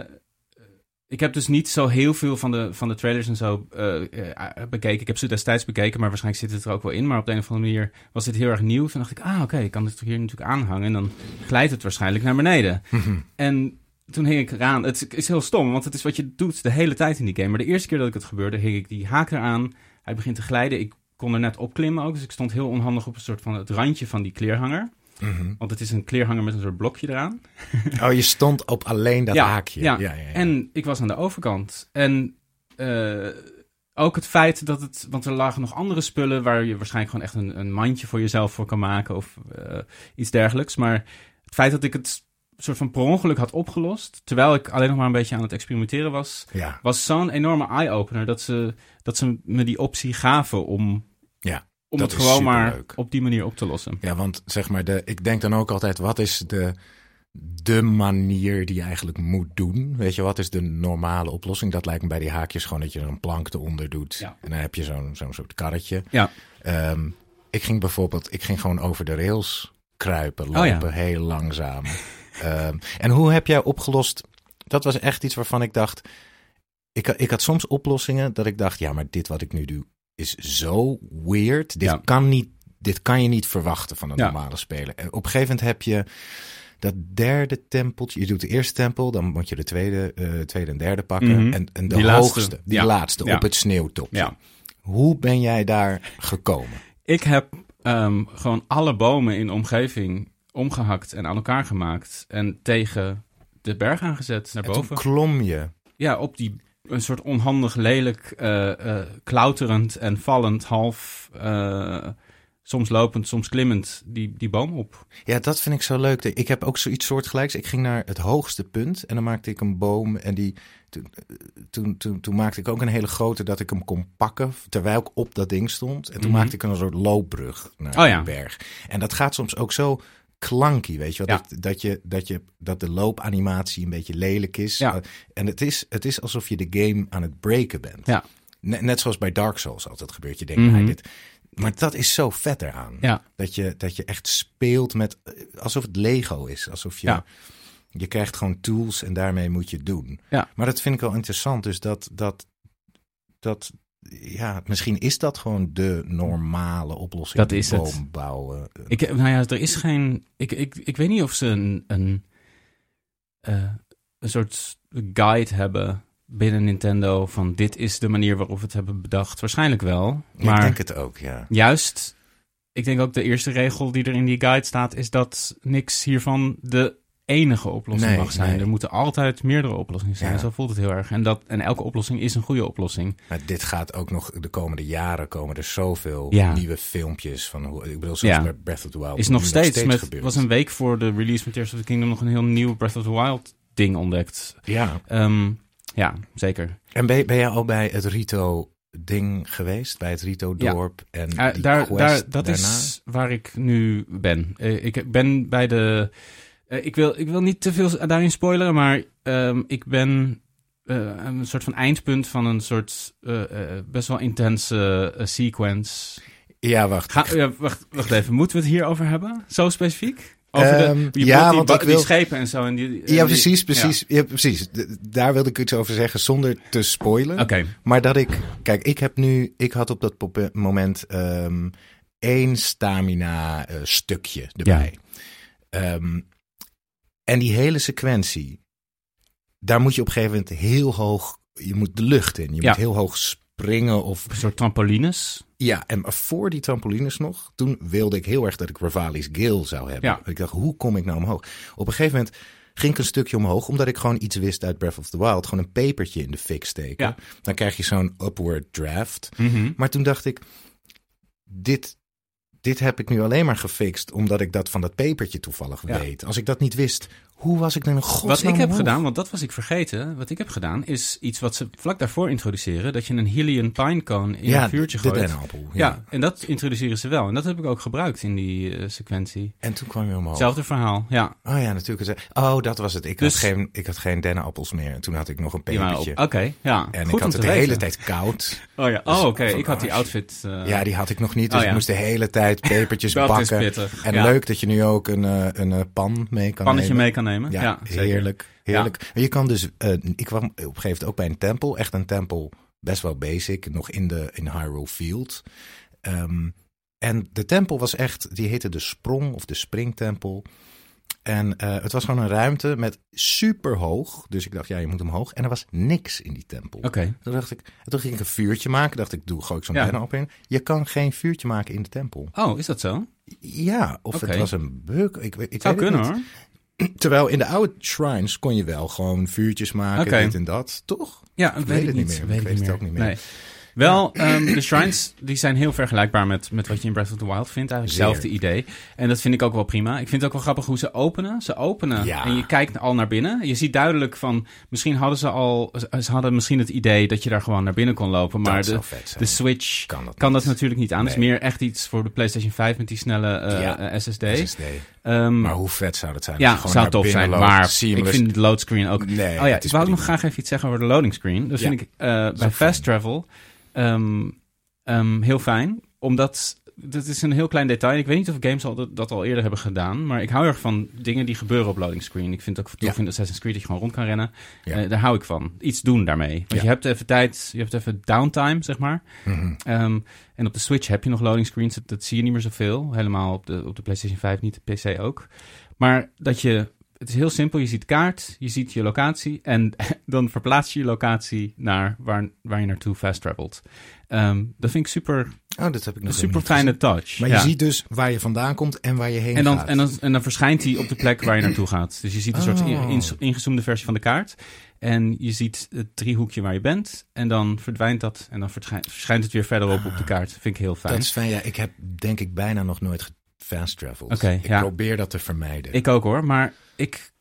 ik heb dus niet zo heel veel van de, van de trailers en zo eh, eh, bekeken. Ik heb ze destijds bekeken, maar waarschijnlijk zit het er ook wel in. Maar op de een of andere manier was dit heel erg nieuw. Toen dacht ik, ah oké, ik kan dit hier natuurlijk aanhangen. En dan glijdt het waarschijnlijk naar beneden. Mhm. En toen hing ik eraan. Het is heel stom, want het is wat je doet de hele tijd in die game. Maar de eerste keer dat ik het gebeurde, hing ik die haak eraan. Hij begint te glijden. Ik kon er net opklimmen ook. Dus ik stond heel onhandig op een soort van het randje van die kleerhanger. Mhm. Want het is een kleerhanger met een soort blokje eraan. Oh, je stond op alleen dat Ja, haakje. ja. ja, ja. En ik was aan de overkant. En eh, ook het feit dat het... Want er lagen nog andere spullen... waar je waarschijnlijk gewoon echt een, een mandje voor jezelf voor kan maken... of eh, iets dergelijks. Maar het feit dat ik het soort van per ongeluk had opgelost... terwijl ik alleen nog maar een beetje aan het experimenteren was... ja. was zo'n enorme eye-opener... Dat ze, dat ze me die optie gaven om... Ja, om dat het gewoon maar op die manier op te lossen. Ja, want zeg maar, de, ik denk dan ook altijd, wat is de, de manier die je eigenlijk moet doen? Weet je, wat is de normale oplossing? Dat lijkt me bij die haakjes gewoon dat je er een plank eronder doet. Ja. En dan heb je zo'n zo'n soort karretje. Ja. Ehm, ik ging bijvoorbeeld, ik ging gewoon over de rails kruipen, Oh ja. lopen, heel langzaam. Ehm, en hoe heb jij opgelost? Dat was echt iets waarvan ik dacht, ik, ik had soms oplossingen dat ik dacht, ja, maar dit wat ik nu doe is zo weird. Dit Ja. kan niet, dit kan je niet verwachten van een Ja. normale speler. En op een gegeven moment heb je dat derde tempeltje. Je doet de eerste tempel, dan moet je de tweede, eh, tweede en derde pakken. Mhm. En, en de Die laatste. hoogste, die Ja. laatste, op het sneeuwtopje. Ja. Hoe ben jij daar gekomen? Ik heb ehm, gewoon alle bomen in de omgeving omgehakt en aan elkaar gemaakt. En tegen de berg aangezet naar En toen boven. klom je. Ja, op die een soort onhandig, lelijk, eh, klauterend en vallend, half, eh, soms lopend, soms klimmend, die, die boom op. Ja, dat vind ik zo leuk. Ik heb ook zoiets soortgelijks. Ik ging naar het hoogste punt en dan maakte ik een boom. En die, toen, toen, toen, toen maakte ik ook een hele grote dat ik hem kon pakken terwijl ik op dat ding stond. En toen Mhm. maakte ik een soort loopbrug naar Oh ja. de berg. En dat gaat soms ook zo klanky, weet je wel? Ja. Dat, dat, je, dat, je, dat de loopanimatie een beetje lelijk is. Ja. Uh, En het is, het is alsof je de game aan het breken bent. Ja. Net, net zoals bij Dark Souls altijd gebeurt. Je denkt, nou, dit... Maar dat is zo vet eraan. Ja. Dat je, dat je echt speelt met, eh, alsof het Lego is. Alsof je, Ja. je krijgt gewoon tools en daarmee moet je het doen. Ja. Maar dat vind ik wel interessant. Dus dat, dat, dat, ja, misschien is dat gewoon de normale oplossing. Dat is het. bouwen. Ik, nou ja, er is geen. Ik, ik, ik weet niet of ze een, een, eh, een soort guide hebben binnen Nintendo van dit is de manier waarop we het hebben bedacht. Waarschijnlijk wel. Maar Ik denk het ook, ja. juist, ik denk ook de eerste regel die er in die guide staat, is dat niks hiervan de enige oplossing Nee, mag zijn. nee. Er moeten altijd meerdere oplossingen zijn. Ja. Zo voelt het heel erg. En, dat, en elke oplossing is een goede oplossing. Maar dit gaat ook nog de komende jaren komen er zoveel Ja. nieuwe filmpjes van hoe ik bedoel zoals Ja. Breath of the Wild Is nog nu steeds, met, was een week voor de release van Tears of the Kingdom nog een heel nieuw Breath of the Wild ding ontdekt. Ja. Ehm, ja, zeker. En ben, ben jij al bij het Rito-ding geweest? Bij het Rito-dorp? En Uh, die daar, daar, dat daarna? is waar ik nu ben. Eh, ik ben bij de. Eh, ik, wil, ik wil niet te veel daarin spoileren, maar ehm, ik ben eh, een soort van eindpunt van een soort eh, best wel intense sequence. Ja, wacht. Ga, ja, wacht, wacht even, moeten we het hierover hebben? Zo specifiek? Over Ehm, de, je ja, die, want ba- ik wil- die schepen en zo. En die, en Ja, die- precies, precies. Ja. precies. Daar wilde ik iets over zeggen zonder te spoilen. Oké, Maar dat ik, kijk, ik heb nu, ik had op dat moment ehm één stamina stukje erbij. Ehm, en die hele sequentie, daar moet je op een gegeven moment heel hoog, je moet de lucht in. Je Ja. moet heel hoog springen of, een soort trampolines. ja, en voor die trampolines nog, toen wilde ik heel erg dat ik Revali's Gill zou hebben. Ja. Ik dacht, hoe kom ik nou omhoog? Op een gegeven moment ging ik een stukje omhoog, omdat ik gewoon iets wist uit Breath of the Wild. Gewoon een pepertje in de fik steken. Ja. Dan krijg je zo'n upward draft. Mhm. Maar toen dacht ik, dit, dit heb ik nu alleen maar gefixt omdat ik dat van dat pepertje toevallig Ja. weet. Als ik dat niet wist, hoe was ik dan godsnaam Wat ik heb omhoog? gedaan, want dat was ik vergeten. Wat ik heb gedaan is iets wat ze vlak daarvoor introduceren. Dat je een Hylian pinecone in ja, een vuurtje de gooit. dennenappel. Ja. Ja. en dat introduceren ze wel. En dat heb ik ook gebruikt in die eh, sequentie. En toen kwam je omhoog. Hetzelfde verhaal, ja. Oh ja, natuurlijk. Oh, dat was het. Ik, Dus- had, geen, ik had geen dennenappels meer. En toen had ik nog een pepertje. Oké, ja. En Goed ik had het de hele tijd koud. Oh ja, Dus oh oké. Ik had die outfit. eh, ja, die had ik nog niet. Dus Oh, ja. ik moest de hele tijd pepertjes dat is bakken. En leuk dat je nu ook een, eh, een pan mee kan Pannetje nemen. mee kan nemen. Ja, heerlijk. Heerlijk. Je kan dus, eh, ik kwam op een gegeven moment ook bij een tempel. Echt een tempel, best wel basic, nog in de in Hyrule Field. Ehm, en de tempel was echt, die heette de Sprong of de Springtempel. En eh, het was gewoon een ruimte met super hoog. Dus ik dacht, ja, je moet omhoog. En er was niks in die tempel. Oké. Toen dacht ik, en toen ging ik een vuurtje maken. Dacht ik, doe gooi ik zo'n Ja. op in. Je kan geen vuurtje maken in de tempel. Oh, is dat zo? Ja, of het was een bug. Ik, weet- ik Zou weet het kunnen niet. hoor. Terwijl in de oude shrines kon je wel gewoon vuurtjes maken, Oké. dit en dat, toch? Ja, Ik weet, het niet. niet meer. Weet Ik weet het ook niet meer. Nee. Wel, ehm, de shrines die zijn heel vergelijkbaar met, met wat je in Breath of the Wild vindt. Eigenlijk hetzelfde idee. En dat vind ik ook wel prima. Ik vind het ook wel grappig hoe ze openen. Ze openen Ja. en je kijkt al naar binnen. Je ziet duidelijk van, misschien hadden ze al, ze hadden misschien het idee dat je daar gewoon naar binnen kon lopen. Maar de, de Switch kan dat, kan niet. dat natuurlijk niet aan. Het is meer echt iets voor de PlayStation 5 met die snelle eh, Ja. eh, SSD. SSD. Ehm, Maar hoe vet zou dat zijn? ja, gewoon zou tof zijn. loopt, Maar seamless. ik vind de loadscreen ook... Nee, oh ja, ik wou ook nog graag even iets zeggen over de loading screen. Dat Ja. vind ik eh, bij fast travel ehm, ehm, heel fijn. Omdat, dat is een heel klein detail. Ik weet niet of games al, dat, dat al eerder hebben gedaan. Maar ik hou erg van dingen die gebeuren op loading screen. Ik vind het ook tof Ja. in Assassin's Creed dat je gewoon rond kan rennen. Ja. Eh, daar hou ik van. Iets doen daarmee. Want Ja. je hebt even tijd, je hebt even downtime, zeg maar. Mhm. Ehm, en op de Switch heb je nog loading screens. Dat, dat zie je niet meer zoveel. Helemaal op de, op de PlayStation 5 niet, de PC ook. Maar dat je... Het is heel simpel. Je ziet kaart, je ziet je locatie. En dan verplaats je je locatie naar waar, waar je naartoe fast travelt. Ehm, dat vind ik super, Oh, dat heb ik nog een super fijne touch. Maar Ja. je ziet dus waar je vandaan komt en waar je heen en dan, gaat. en, dan, en dan verschijnt hij op de plek waar je naartoe gaat. Dus je ziet een soort in- Oh. in- ingezoomde versie van de kaart. En je ziet het driehoekje waar je bent. En dan verdwijnt dat. En dan verschijnt, verschijnt het weer verderop op de kaart. Vind ik heel fijn. Dat is fijn. Ja, ik heb denk ik bijna nog nooit fast traveled. Oké, ik ja. probeer dat te vermijden. Ik ook hoor, maar ik,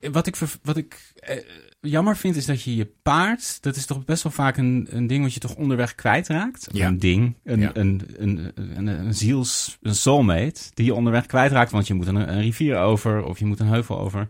wat ik, wat ik eh, jammer vind is dat je je paard, dat is toch best wel vaak een, een ding wat je toch onderweg kwijtraakt. Ja. Een ding, een, Ja. een, een, een, een, ziels, een soulmate, die je onderweg kwijtraakt, want je moet een, een rivier over of je moet een heuvel over.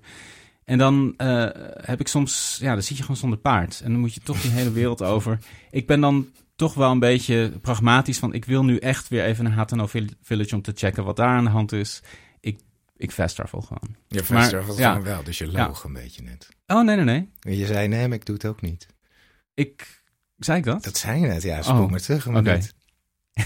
En dan eh, heb ik soms, ja, dan zit je gewoon zonder paard. En dan moet je toch die hele wereld over. Ik ben dan toch wel een beetje pragmatisch van, ik wil nu echt weer even naar Hatano Village om te checken wat daar aan de hand is. Ik, ik fast travel gewoon. je maar- traveled ja. gewoon wel, dus je Ja. loog een beetje net. Oh, nee, nee, nee. Je zei nee, maar ik doe het ook niet. Ik, zei ik dat? Dat zei je net. Ja, spoel Oh, maar terug. minuut.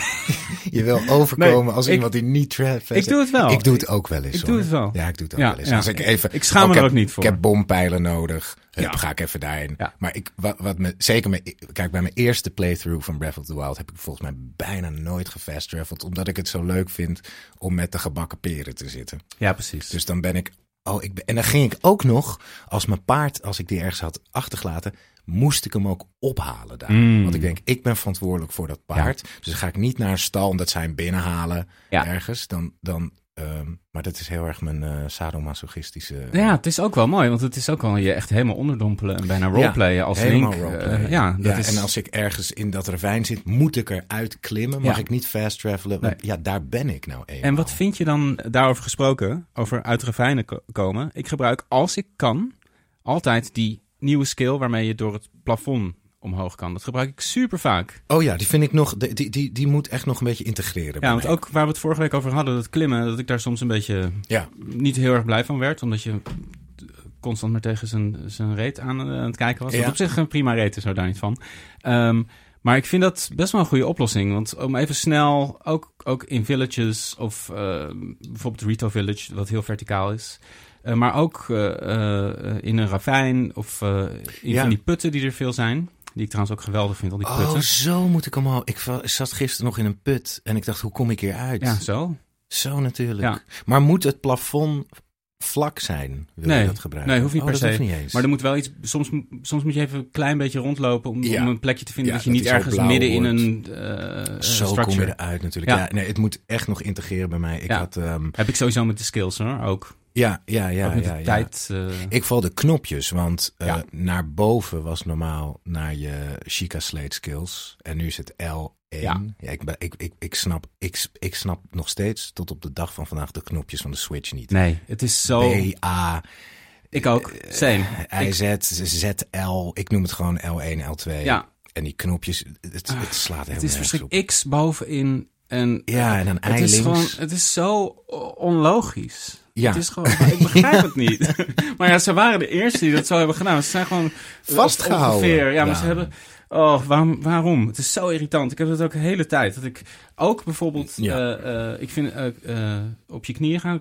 je wil overkomen Nee, als ik- iemand die niet tra- fast- ik doe het wel. Ik doe het ook wel eens. Ik hoor. doe het wel. Ja, ik doe het ook Ja, wel eens. ja. Als ik even, Ik schaam oh, me er heb- ook niet voor. Ik heb bompijlen nodig. Hup, Ja. ga ik even daarin. Maar ik, wat, wat me, zeker met, kijk, bij mijn eerste playthrough van Breath of the Wild heb ik volgens mij bijna nooit gefast traveled. Omdat ik het zo leuk vind om met de gebakken peren te zitten. Ja, precies. Dus dan ben ik, oh, ik ben, en dan ging ik ook nog, als mijn paard, als ik die ergens had achtergelaten, moest ik hem ook ophalen daar. Mm. Want ik denk, ik ben verantwoordelijk voor dat paard. Dus ga ik niet naar een stal omdat zij hem binnenhalen Ja. ergens. Dan, dan Ehm, maar dat is heel erg mijn eh sadomasochistische... Ja, het is ook wel mooi, want het is ook wel je echt helemaal onderdompelen en bijna roleplayen als helemaal Link. roleplayen. Eh, ja, dat is... En als ik ergens in dat ravijn zit, moet ik eruit klimmen. Mag ik niet fast travelen? Ja, daar ben ik nou eenmaal. En wat vind je dan daarover gesproken, over uit ravijnen ko- komen? Ik gebruik, als ik kan, altijd die nieuwe skill waarmee je door het plafond omhoog kan. Dat gebruik ik super vaak. Oh ja, die vind ik nog... Die, die, die, moet echt nog een beetje integreren. Ja, want mij. ook waar we het vorige week over hadden, dat klimmen, dat ik daar soms een beetje Ja, niet heel erg blij van werd. Omdat je constant maar tegen zijn, zijn reet aan, eh, aan het kijken was. Wat Ja. op zich een prima reet is, daar niet van. Ehm, maar ik vind dat best wel een goede oplossing. Want om even snel, ook, ook in villages of eh, bijvoorbeeld Rito Village, wat heel verticaal is. Eh, maar ook eh, eh, in een ravijn of in Ja. van die putten die er veel zijn. Die ik trouwens ook geweldig vind, al die putten. Oh, zo moet ik omhoog. Ik zat gisteren nog in een put en ik dacht, hoe kom ik hier uit? ja, zo. Zo natuurlijk. Ja. Maar moet het plafond vlak zijn? Wil Nee. je dat gebruiken? Nee, hoeft niet oh, per se. niet eens. Maar er moet wel iets. Soms, soms moet je even een klein beetje rondlopen om, Ja. om een plekje te vinden Ja, dat je dat niet ergens midden in een eh Zo structure. kom je eruit natuurlijk. Ja. Ja. nee, het moet echt nog integreren bij mij. Ik had, ehm, Heb ik sowieso met de skills hoor. Ook, ja, ja, ja, ja, tijd. eh, Ik val de knopjes, want eh, Ja. naar boven was normaal naar je Chica Slate skills. En nu is het L1. Ja. Ja. ik, ben, ik, ik, ik, snap, ik, ik snap nog steeds tot op de dag van vandaag de knopjes van de Switch niet. nee, het is zo. B, A, ik ook. Same. I, Ik- Z, Z, L. Ik noem het gewoon L1, L2. ja, En die knopjes, het, het slaat helemaal het is verschrikkelijk. X bovenin. En Ja, en een het ei is links. gewoon. Het is zo onlogisch. Ja. Het is gewoon, ik begrijp het niet. maar ja, ze waren de eerste die dat zo hebben gedaan. Ze zijn gewoon Vastgehouden. Ongeveer. Ja, maar ze hebben. Oh, waarom, waarom? Het is zo irritant. Ik heb het ook de hele tijd. Dat ik ook bijvoorbeeld. Ja. eh, eh, ik vind eh, op je knieën gaan,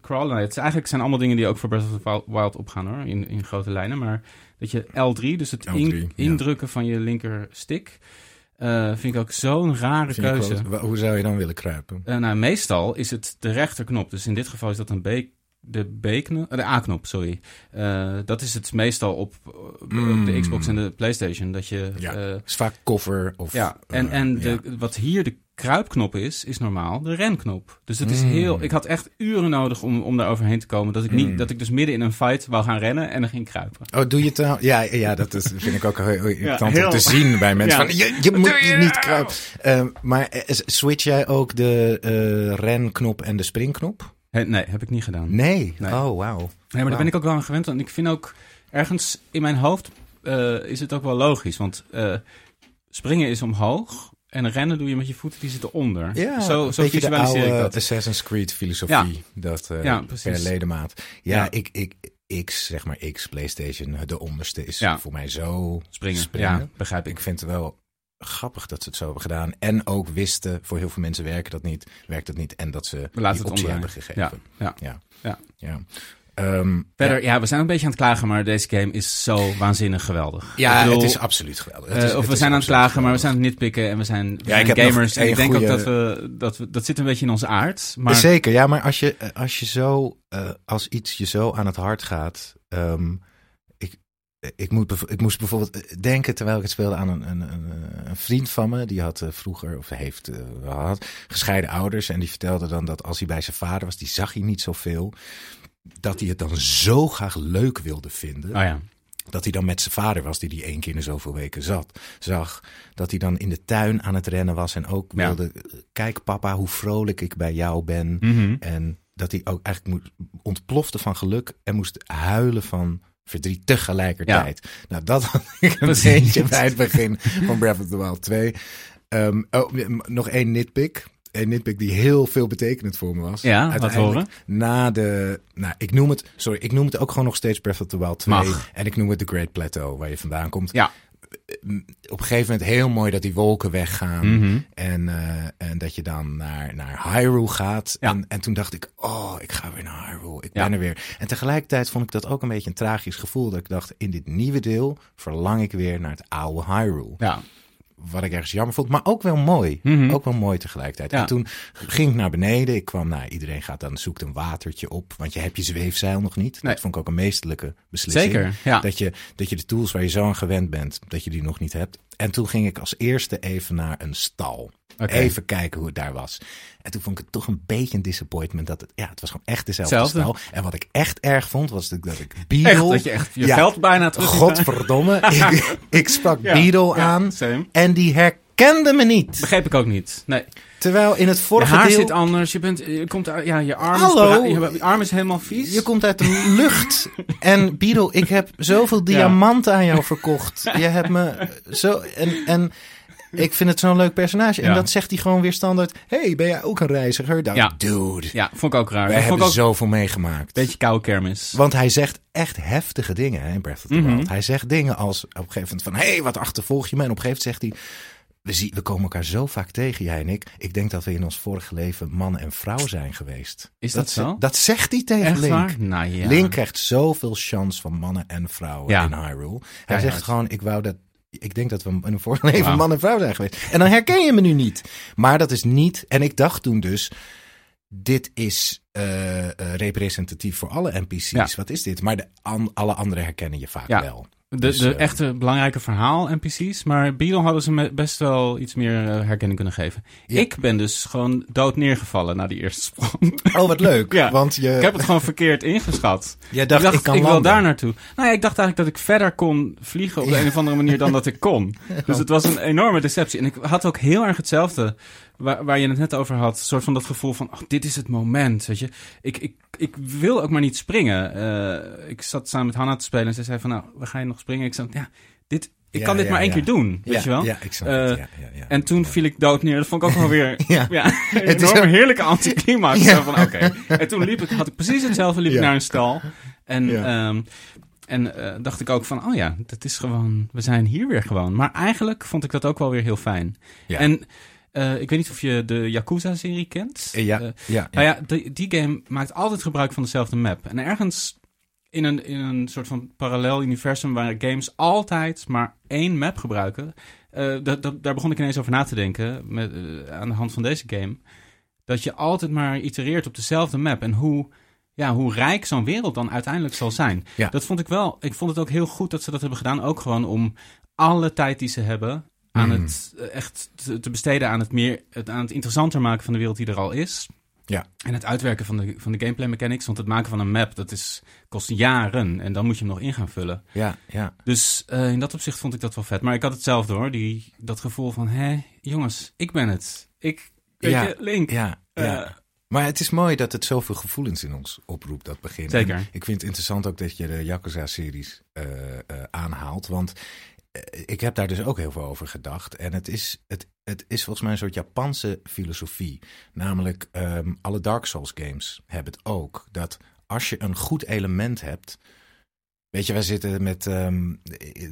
crawlen. Nou, het is, eigenlijk zijn allemaal dingen die ook voor Breath of the Wild- opgaan hoor. In, in grote lijnen. Maar dat je L3, dus het L3, in- ja. indrukken van je linker stick. vind ik ook zo'n rare Vind keuze. wel- Hoe zou je dan willen kruipen? Nou, meestal is het de rechterknop. Dus in dit geval is dat een B, de B-knop, de A-knop, sorry. Eh, dat is het meestal op, op Mm. de Xbox en de PlayStation. Dat je, Ja. eh, is vaak cover of... ja. En, eh, en de, ja. wat hier de kruipknop is, is normaal de renknop. Dus het is Mm. heel. Ik had echt uren nodig om, om daar overheen te komen. Dat ik niet, Mm. dat ik dus midden in een fight wou gaan rennen en dan ging kruipen. Oh, doe je het nou? Ja, ja, dat is, vind ik ook heel heel irritant om te zien bij mensen. Ja. Van, je, je moet je niet kruipen. Maar eh, switch jij ook de eh, renknop en de springknop? He- nee, heb ik niet gedaan. Nee. Nee. Oh, wauw. Nee, maar daar ben ik ook wel aan gewend. En ik vind ook ergens in mijn hoofd eh, is het ook wel logisch. Want eh, springen is omhoog en rennen doe je met je voeten die zitten onder. Ja, zo zo beetje de visualiseer oude ik dat. Assassin's Creed filosofie. Dat eh, Ja, precies. per ledemaat. Ja, Ja. Ik, ik, X, zeg maar X, PlayStation, de onderste is Ja. voor mij zo Springen. Ja, begrijp ik. Ik vind het wel grappig dat ze het zo hebben gedaan. En ook wisten, voor heel veel mensen werkt dat niet. Werkt dat niet. En dat ze We die optie hebben gegeven. ja. Ja. Ja. ja. Ehm, Verder, ja. we zijn een beetje aan het klagen, maar deze game is zo waanzinnig geweldig. Ja, bedoel, het is absoluut geweldig. Het eh, of het we zijn aan het klagen, maar we zijn aan het nitpikken en we zijn, we Ja, zijn ik gamers. En ik denk ook dat we, dat we, dat zit een beetje in onze aard. Maar Zeker, ja, maar als je, als je zo, eh, als iets je zo aan het hart gaat. ehm, ik, moet, ik moest bijvoorbeeld eh, denken terwijl ik het speelde aan een, een, een, een vriend van me. Die had eh, vroeger, of heeft, eh, had gescheiden ouders. En die vertelde dan dat als hij bij zijn vader was, die zag hij niet zoveel. Dat hij het dan zo graag leuk wilde vinden. Oh ja. Dat hij dan met zijn vader was, die die één keer in zoveel weken zat, zag. Dat hij dan in de tuin aan het rennen was en ook Ja. wilde... Kijk papa, hoe vrolijk ik bij jou ben. Mhm. En dat hij ook eigenlijk ontplofte van geluk en moest huilen van verdriet tegelijkertijd. Nou, dat had ik een beetje bij het begin van Breath of the Wild 2. Ehm, oh, nog één nitpick. Een nitpick die heel veel betekenend voor me was. Ja, wat horen? Na de, nou, ik noem het, sorry, ik noem het ook gewoon nog steeds Breath of the Wild 2. Mag. En ik noem het The Great Plateau, waar je vandaan komt. Ja. Op een gegeven moment heel mooi dat die wolken weggaan. Mhm. En, eh, en dat je dan naar, naar Hyrule gaat. Ja. En, en toen dacht ik, oh, ik ga weer naar Hyrule. Ik Ja. ben er weer. En tegelijkertijd vond ik dat ook een beetje een tragisch gevoel. Dat ik dacht, in dit nieuwe deel verlang ik weer naar het oude Hyrule. Ja. Wat ik ergens jammer vond, maar ook wel mooi. Mhm. Ook wel mooi tegelijkertijd. Ja. En toen ging ik naar beneden. Ik kwam, nou, iedereen gaat dan, zoekt een watertje op. Want je hebt je zweefzeil nog niet. Nee. Dat vond ik ook een meestelijke beslissing. Zeker, ja. Dat, je, dat je de tools waar je zo aan gewend bent, dat je die nog niet hebt. En toen ging ik als eerste even naar een stal. Even kijken hoe het daar was. En toen vond ik het toch een beetje een disappointment. Dat het, ja, het was gewoon echt dezelfde Hetzelfde. stal. En wat ik echt erg vond, was dat, dat ik Echt, Beetle... dat je echt je Ja. geld bijna terug... Godverdomme. ik, ik sprak Ja, aan. same. En die herkende me niet. Begreep ik ook niet. Nee. Terwijl in het Je vorige haar deel... zit anders. Je, bent, je komt uit, ja, je arm, Hallo? Is, je arm is helemaal vies. Je komt uit de lucht. En Beetle, ik heb zoveel diamanten aan jou verkocht. Je hebt me zo... En, en ik vind het zo'n leuk personage. En Ja. dat zegt hij gewoon weer standaard. hey, ben jij ook een reiziger? Nou, Ja. dude. Ja, vond ik ook raar. Dat vond hebben ook zoveel meegemaakt. beetje koude kermis. Want hij zegt echt heftige dingen hè, in Breath of the Mhm. Wild. Hij zegt dingen als op een gegeven moment van... hé, hey, wat achtervolg je me? En op een gegeven moment zegt hij... We, zien, we komen elkaar zo vaak tegen, jij en ik. Ik denk dat we in ons vorige leven man en vrouw zijn geweest. Is dat zo? Dat zegt hij tegen Echt Link. waar? Nou ja. Link krijgt zoveel chance van mannen en vrouwen Ja. in Hyrule. Hij zegt gewoon, ik wou dat... Ik denk dat we in een vorige leven man en vrouw zijn geweest. En dan herken je me nu niet. Maar dat is niet... En ik dacht toen dus... Dit is eh, eh, representatief voor alle NPC's. Ja. Wat is dit? Maar de, an- alle anderen herkennen je vaak Ja. wel. De, Dus, de eh, echte belangrijke verhaal-NPC's. Maar Beetle hadden ze best wel iets meer eh, herkenning kunnen geven. Ja. Ik ben dus gewoon dood neergevallen na die eerste sprong. Oh, wat leuk. Ja. Want je, ik heb het gewoon verkeerd ingeschat. jij dacht, ik ik, dacht, kan ik wil daar naartoe. Nou ja, ik dacht eigenlijk dat ik verder kon vliegen op de Ja. een of andere manier dan dat ik kon. Dus het was een enorme deceptie. En ik had ook heel erg hetzelfde, waar, waar je het net over had. Een soort van dat gevoel van, ach, dit is het moment, weet je. Ik, ik, ik wil ook maar niet springen. Eh, ik zat samen met Hanna te spelen en ze zei van, nou, we gaan je nog springen? Ik zei, ja, dit, ik Ja, kan dit ja, maar één ja. keer doen, weet je wel. Ja, ik snap Eh. En toen viel ik dood neer. Dat vond ik ook wel weer Ja. een Het is ook- heerlijke anticlimax. Van, oké. En toen liep ik, had ik precies hetzelfde, liep ik naar een stal. En, ehm, en eh, dacht ik ook van, oh ja, dat is gewoon, we zijn hier weer gewoon. Maar eigenlijk vond ik dat ook wel weer heel fijn. Ja. En eh, ik weet niet of je de Yakuza-serie kent. Eh, ja, Eh, ja, ja. nou ja, die, die game maakt altijd gebruik van dezelfde map. En ergens in een, in een soort van parallel universum waar games altijd maar één map gebruiken. daar begon ik ineens over na te denken met, aan de hand van deze game. Dat je altijd maar itereert op dezelfde map. En hoe, ja, hoe rijk zo'n wereld dan uiteindelijk zal zijn. Ja. Dat vond ik wel. Ik vond het ook heel goed dat ze dat hebben gedaan. Ook gewoon om alle tijd die ze hebben aan Mhm. het eh, echt te, te besteden aan het meer het, aan het interessanter maken van de wereld die er al is. Ja. En het uitwerken van de, van de gameplay mechanics. Want het maken van een map, dat is, kost jaren. En dan moet je hem nog in gaan vullen. ja, ja. Dus eh, in dat opzicht vond ik dat wel vet. Maar ik had hetzelfde hoor. Die, dat gevoel van, hé, jongens, ik ben het. Ik, weet Ja, je, Link. ja, ja. Eh, Maar het is mooi dat het zoveel gevoelens in ons oproept, dat begin. Zeker. En ik vind het interessant ook dat je de Yakuza-series aanhaalt. Want ik heb daar dus ook heel veel over gedacht. En het is, het, het is volgens mij een soort Japanse filosofie. Namelijk, ehm, alle Dark Souls games hebben het ook. Dat als je een goed element hebt... Weet je, wij zitten met, ehm,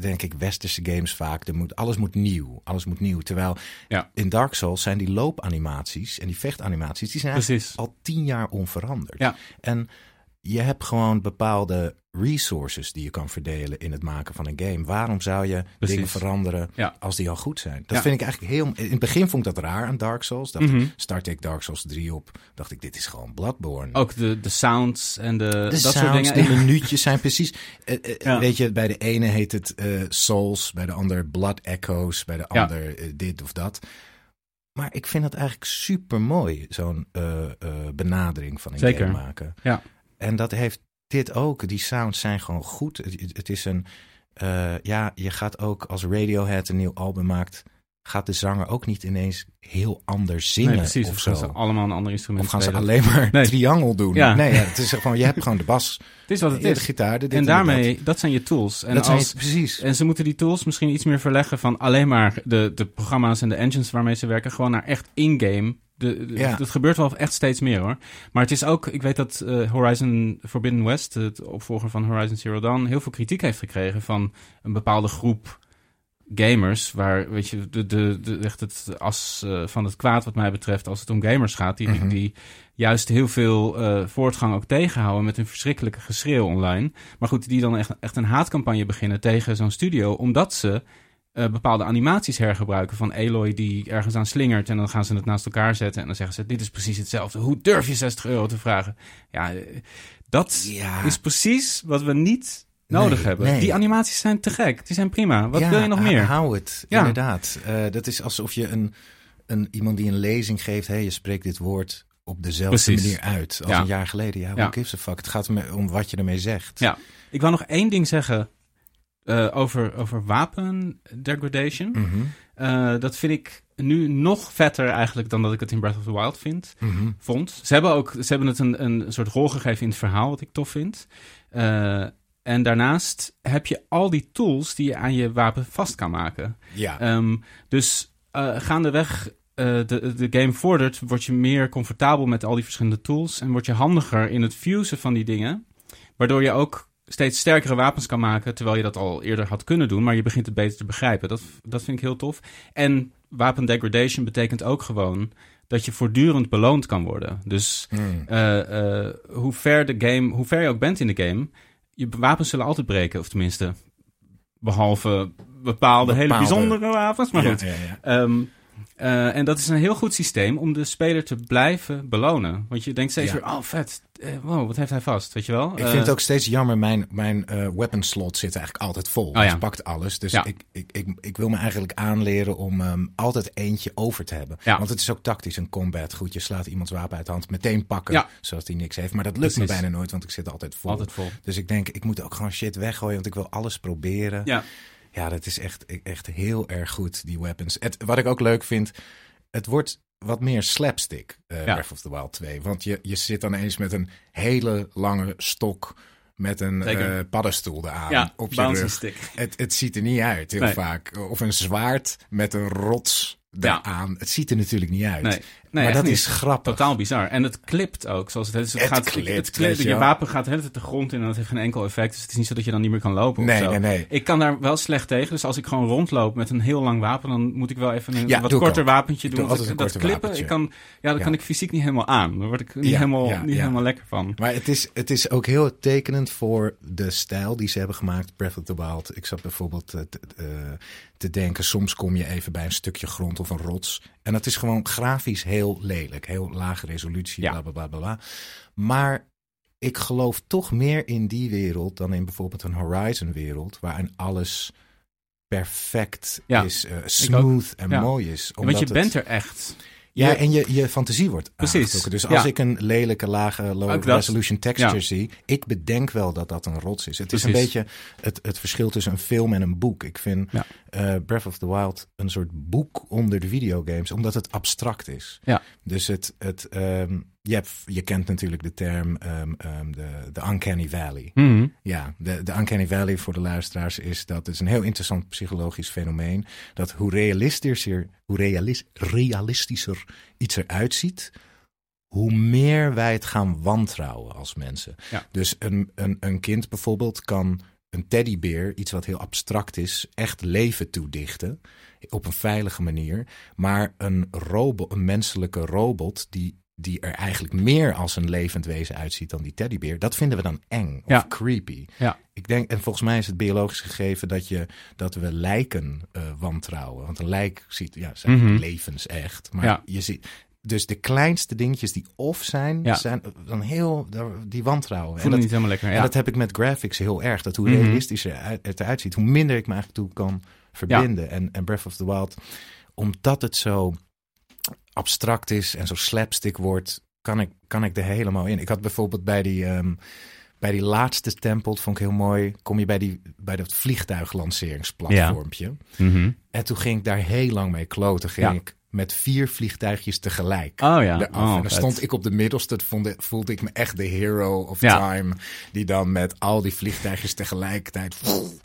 denk ik, westerse games vaak. Er moet, alles moet nieuw. Alles moet nieuw. Terwijl Ja. in Dark Souls zijn die loopanimaties en die vechtanimaties... die zijn al tien jaar onveranderd. Ja. En je hebt gewoon bepaalde resources die je kan verdelen in het maken van een game. Waarom zou je Precies. dingen veranderen Ja. als die al goed zijn? Dat Ja. vind ik eigenlijk heel... In het begin vond ik dat raar aan Dark Souls. Dat Mhm. startte ik Dark Souls 3 op. Dacht ik, dit is gewoon Bloodborne. Ook de, de sounds en de, de dat sounds, soort dingen. de minuutjes zijn precies... eh, eh, Ja. Weet je, bij de ene heet het eh, Souls, bij de ander Blood Echoes, bij de ander dit of dat. Maar ik vind het eigenlijk super mooi, zo'n benadering van een Zeker. game maken. Ja. En dat heeft dit ook. Die sounds zijn gewoon goed. Het, het is een. eh, ja, je gaat ook als Radiohead een nieuw album maakt. Gaat de zanger ook niet ineens heel anders zingen nee, precies. of Of zo? ze allemaal een ander instrument Of gaan ze alleen maar Nee. triangel doen? Ja. Nee, ja, het is gewoon, je hebt gewoon de bas, Het is wat het de is. gitaar, de dit En daarmee, dat zijn je tools. En, dat. Dat zijn, als, precies. en ze moeten die tools misschien iets meer verleggen van alleen maar de, de programma's en de engines waarmee ze werken. Gewoon naar echt in-game. De, de- Ja. Dat gebeurt wel echt steeds meer hoor. Maar het is ook, ik weet dat eh, Horizon Forbidden West, het opvolger van Horizon Zero Dawn, heel veel kritiek heeft gekregen van een bepaalde groep gamers. Waar, weet je, de, de, de, echt het as eh, van het kwaad wat mij betreft als het om gamers gaat. Die, Mhm. die juist heel veel eh, voortgang ook tegenhouden met hun verschrikkelijke geschreeuw online. Maar goed, die dan echt, echt een haatcampagne beginnen tegen zo'n studio. Omdat ze eh, bepaalde animaties hergebruiken van Eloy die ergens aan slingert. En dan gaan ze het naast elkaar zetten. En dan zeggen ze, dit is precies hetzelfde. Hoe durf je 60 euro te vragen? Ja, eh, dat Ja. is precies wat we niet nodig Nee, hebben. nee. Die animaties zijn te gek. Die zijn prima. Wat Ja, wil je nog meer? Hou het, Ja. inderdaad. Eh, dat is alsof je een, een, iemand die een lezing geeft... hey, je spreekt dit woord op dezelfde Precies. manier uit als Ja. een jaar geleden. Ja, who Ja. gives a fuck? Het gaat om wat je ermee zegt. Ja. Ik wou nog één ding zeggen eh, over, over wapen degradation. Mhm, Eh, dat vind ik nu nog vetter eigenlijk dan dat ik het in Breath of the Wild vind. mhm. vond. Ze hebben, ook, ze hebben het een, een soort rol gegeven in het verhaal, wat ik tof vind. Eh, en daarnaast heb je al die tools die je aan je wapen vast kan maken. Ja. Ehm, dus gaandeweg de, de game vordert, word je meer comfortabel met al die verschillende tools. En word je handiger in het fusen van die dingen. Waardoor je ook steeds sterkere wapens kan maken, terwijl je dat al eerder had kunnen doen. Maar je begint het beter te begrijpen. Dat, dat vind ik heel tof. En wapen degradation betekent ook gewoon dat je voortdurend beloond kan worden. Dus Mm. eh, eh, hoe, ver de game, hoe ver je ook bent in de game, je wapens zullen altijd breken. Of tenminste, behalve bepaalde, hele bijzondere wapens. Maar Ja, goed. ja, ja. Ehm, eh, en dat is een heel goed systeem om de speler te blijven belonen. Want je denkt steeds weer, oh vet, wow, wat heeft hij vast, weet je wel? Ik Eh, vind het ook steeds jammer, mijn, mijn eh weapon slot zit eigenlijk altijd vol. Oh ja. Dus pakt alles. Dus Ja. ik, ik, ik, ik wil me eigenlijk aanleren om ehm, altijd eentje over te hebben. Ja. Want het is ook tactisch een combat. Goed, je slaat iemands wapen uit de hand, meteen pakken, zodat hij niks heeft. Maar dat lukt me bijna nooit, want ik zit altijd vol. Altijd vol. Dus ik denk, ik moet ook gewoon shit weggooien, want ik wil alles proberen. Ja, Ja, dat is echt, echt heel erg goed, die weapons. Het, wat ik ook leuk vind, het wordt wat meer slapstick, Ja. Breath of the Wild 2. Want je, je zit dan eens met een hele lange stok met een eh, paddenstoel eraan ja op je rug. stick. Het, het ziet er niet uit, heel Nee. vaak. Of een zwaard met een rots Ja. eraan. Het ziet er natuurlijk niet uit. Nee, nee maar dat niet. is grappig. Totaal bizar. En het klipt ook. Zoals het, het, Het gaat, klipt, het klipt. je wapen gaat de hele tijd de grond in en dat heeft geen enkel effect. Dus het is niet zo dat je dan niet meer kan lopen Nee, of zo. nee, nee. Ik kan daar wel slecht tegen. Dus als ik gewoon rondloop met een heel lang wapen, dan moet ik wel even een Ja, wat korter wapentje doen. doe ik- dat klippen, ik kan, ja, daar Ja. kan ik fysiek niet helemaal aan. Daar word ik niet, Ja, helemaal, niet helemaal lekker van. Maar het is, het is ook heel tekenend voor de stijl die ze hebben gemaakt, Breath of the Wild. Ik zat bijvoorbeeld eh, eh, te denken, soms kom je even bij een stukje grond of een rots. En dat is gewoon grafisch heel lelijk, heel lage resolutie, Ja. bla bla bla bla. Maar ik geloof toch meer in die wereld dan in bijvoorbeeld een Horizon-wereld, waarin alles perfect Ja, is, eh, smooth en Ja. mooi is. Want je omdat het- bent er echt. Ja, Je- en je, je fantasie wordt Precies. Dus als ja. ik een lelijke, lage, low resolution texture Ja. zie, ik bedenk wel dat dat een rots is. Het is een beetje het, het verschil tussen een film en een boek. Ik vind Ja. eh, Breath of the Wild een soort boek onder de videogames, omdat het abstract is. Ja. Dus het, het ehm, je, hebt, je kent natuurlijk de term ehm, ehm, de, de Uncanny Valley. Mhm. Ja, de, de Uncanny Valley voor de luisteraars is dat het is een heel interessant psychologisch fenomeen. Dat hoe realistischer, hoe realis, realistischer iets eruit ziet, hoe meer wij het gaan wantrouwen als mensen. Ja. Dus een, een, een kind bijvoorbeeld kan een teddybeer, iets wat heel abstract is, echt leven toedichten. Op een veilige manier. Maar een robot, een menselijke robot, die, die er eigenlijk meer als een levend wezen uitziet dan die teddybeer, dat vinden we dan eng of Ja. creepy. Ja. Ik denk, en volgens mij is het biologisch gegeven dat, je, dat we lijken eh, wantrouwen. Want een lijk ziet, ja, zijn Mhm. levensecht. Maar Ja. je ziet, dus de kleinste dingetjes die off zijn, Ja. zijn dan heel, die wantrouwen. En dat, niet helemaal lekker. en Ja. dat heb ik met graphics heel erg. Dat hoe Mhm. realistischer het het eruit ziet, hoe minder ik me eigenlijk toe kan verbinden. En, en Breath of the Wild, omdat het zo abstract is en zo slapstick wordt, kan ik, kan ik er helemaal in. Ik had bijvoorbeeld bij die, ehm, bij die laatste tempel, vond ik heel mooi, kom je bij, die, bij dat vliegtuiglanceringsplatformpje. Mhm. En toen ging ik daar heel lang mee kloten. Ging Ja. ik met vier vliegtuigjes tegelijk. Oh ja. Oh, en dan vet. stond ik op de middelste. Voelde, voelde ik me echt de hero of Ja. time. Die dan met al die vliegtuigjes tegelijkertijd.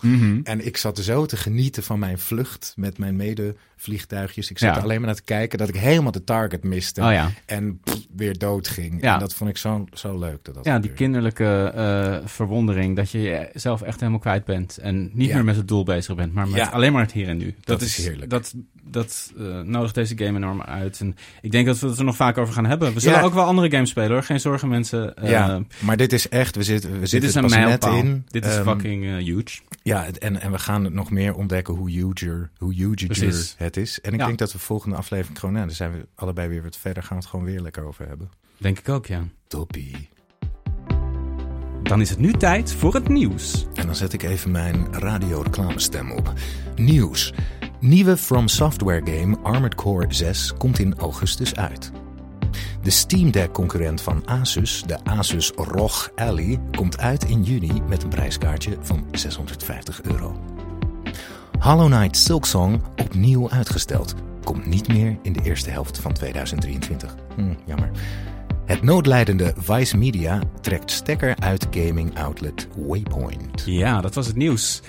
Mhm. En ik zat zo te genieten van mijn vlucht met mijn medevliegtuigjes. Ik zat Ja. alleen maar naar te kijken dat ik helemaal de target miste. Oh ja. En pff, weer dood ging. Ja. En dat vond ik zo, zo leuk. Dat dat Ja, die kinderlijke eh, verwondering dat je jezelf echt helemaal kwijt bent. En niet meer met het doel bezig bent, maar met alleen maar het hier en nu. Dat, is heerlijk. Dat, dat eh, nodigt deze game enorm uit. En ik denk dat we het er nog vaak over gaan hebben. We zullen Ja. ook wel andere games spelen hoor. Geen zorgen mensen. Eh, ja, maar dit is echt, we zitten, we Dit zitten is een pas net mijlpaal. in. Dit is Ehm, fucking eh, huge. Ja, het- en, en we gaan nog meer ontdekken hoe huger, hoe huger Precies. het is. En ik Ja. denk dat we volgende aflevering gewoon, nou, dan zijn we allebei weer wat verder, gaan we het gewoon weer lekker over hebben. Denk ik ook, ja. Toppie. Dan is het nu tijd voor het nieuws. En dan zet ik even mijn radioreclamestem op. Nieuws. Nieuwe From Software game Armored Core 6 komt in augustus uit. De Steam Deck concurrent van Asus, de Asus ROG Ally, komt uit in juni met een prijskaartje van 650 euro. Hollow Knight Silksong opnieuw uitgesteld. Komt niet meer in de eerste helft van 2023. Hm, jammer. Het noodlijdende Vice Media trekt stekker uit gaming outlet Waypoint. Ja, dat was het nieuws.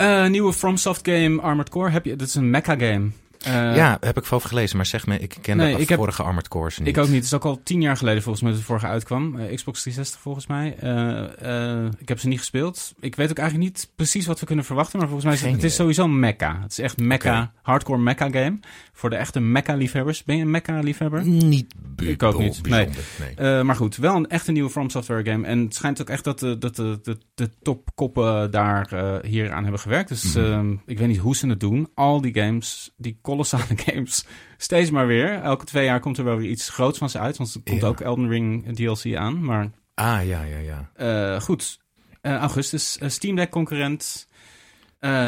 Uh, nieuwe FromSoft game Armored Core. Heb je, dat is een mecha game. Uh, ja, heb ik over gelezen, maar zeg me, ik ken nee, de ik vorige heb, Armored Cores niet. Ik ook niet. Het is ook al tien jaar geleden volgens mij dat het vorige uitkwam. Uh, Xbox 360 volgens mij. Uh, ik heb ze niet gespeeld. Ik weet ook eigenlijk niet precies wat we kunnen verwachten, maar volgens mij is het, het is sowieso een mecha. Het is echt okay. hardcore mecha game. Voor de echte mecha liefhebbers. Ben je een mecha liefhebber? Niet Ik ook niet. Nee. nee. maar goed, wel een echte nieuwe From Software game. En het schijnt ook echt dat de, dat de, de, de topkoppen daar hier aan hebben gewerkt. Dus mm -hmm. ik weet niet hoe ze het doen. Al die games, die kolossale games. Steeds maar weer. Elke twee jaar komt er wel weer iets groots van ze uit. Want er komt ook Elden Ring DLC aan. Maar, ah, ja, ja, ja. Uh, goed. Uh, augustus. Uh, Steam Deck concurrent.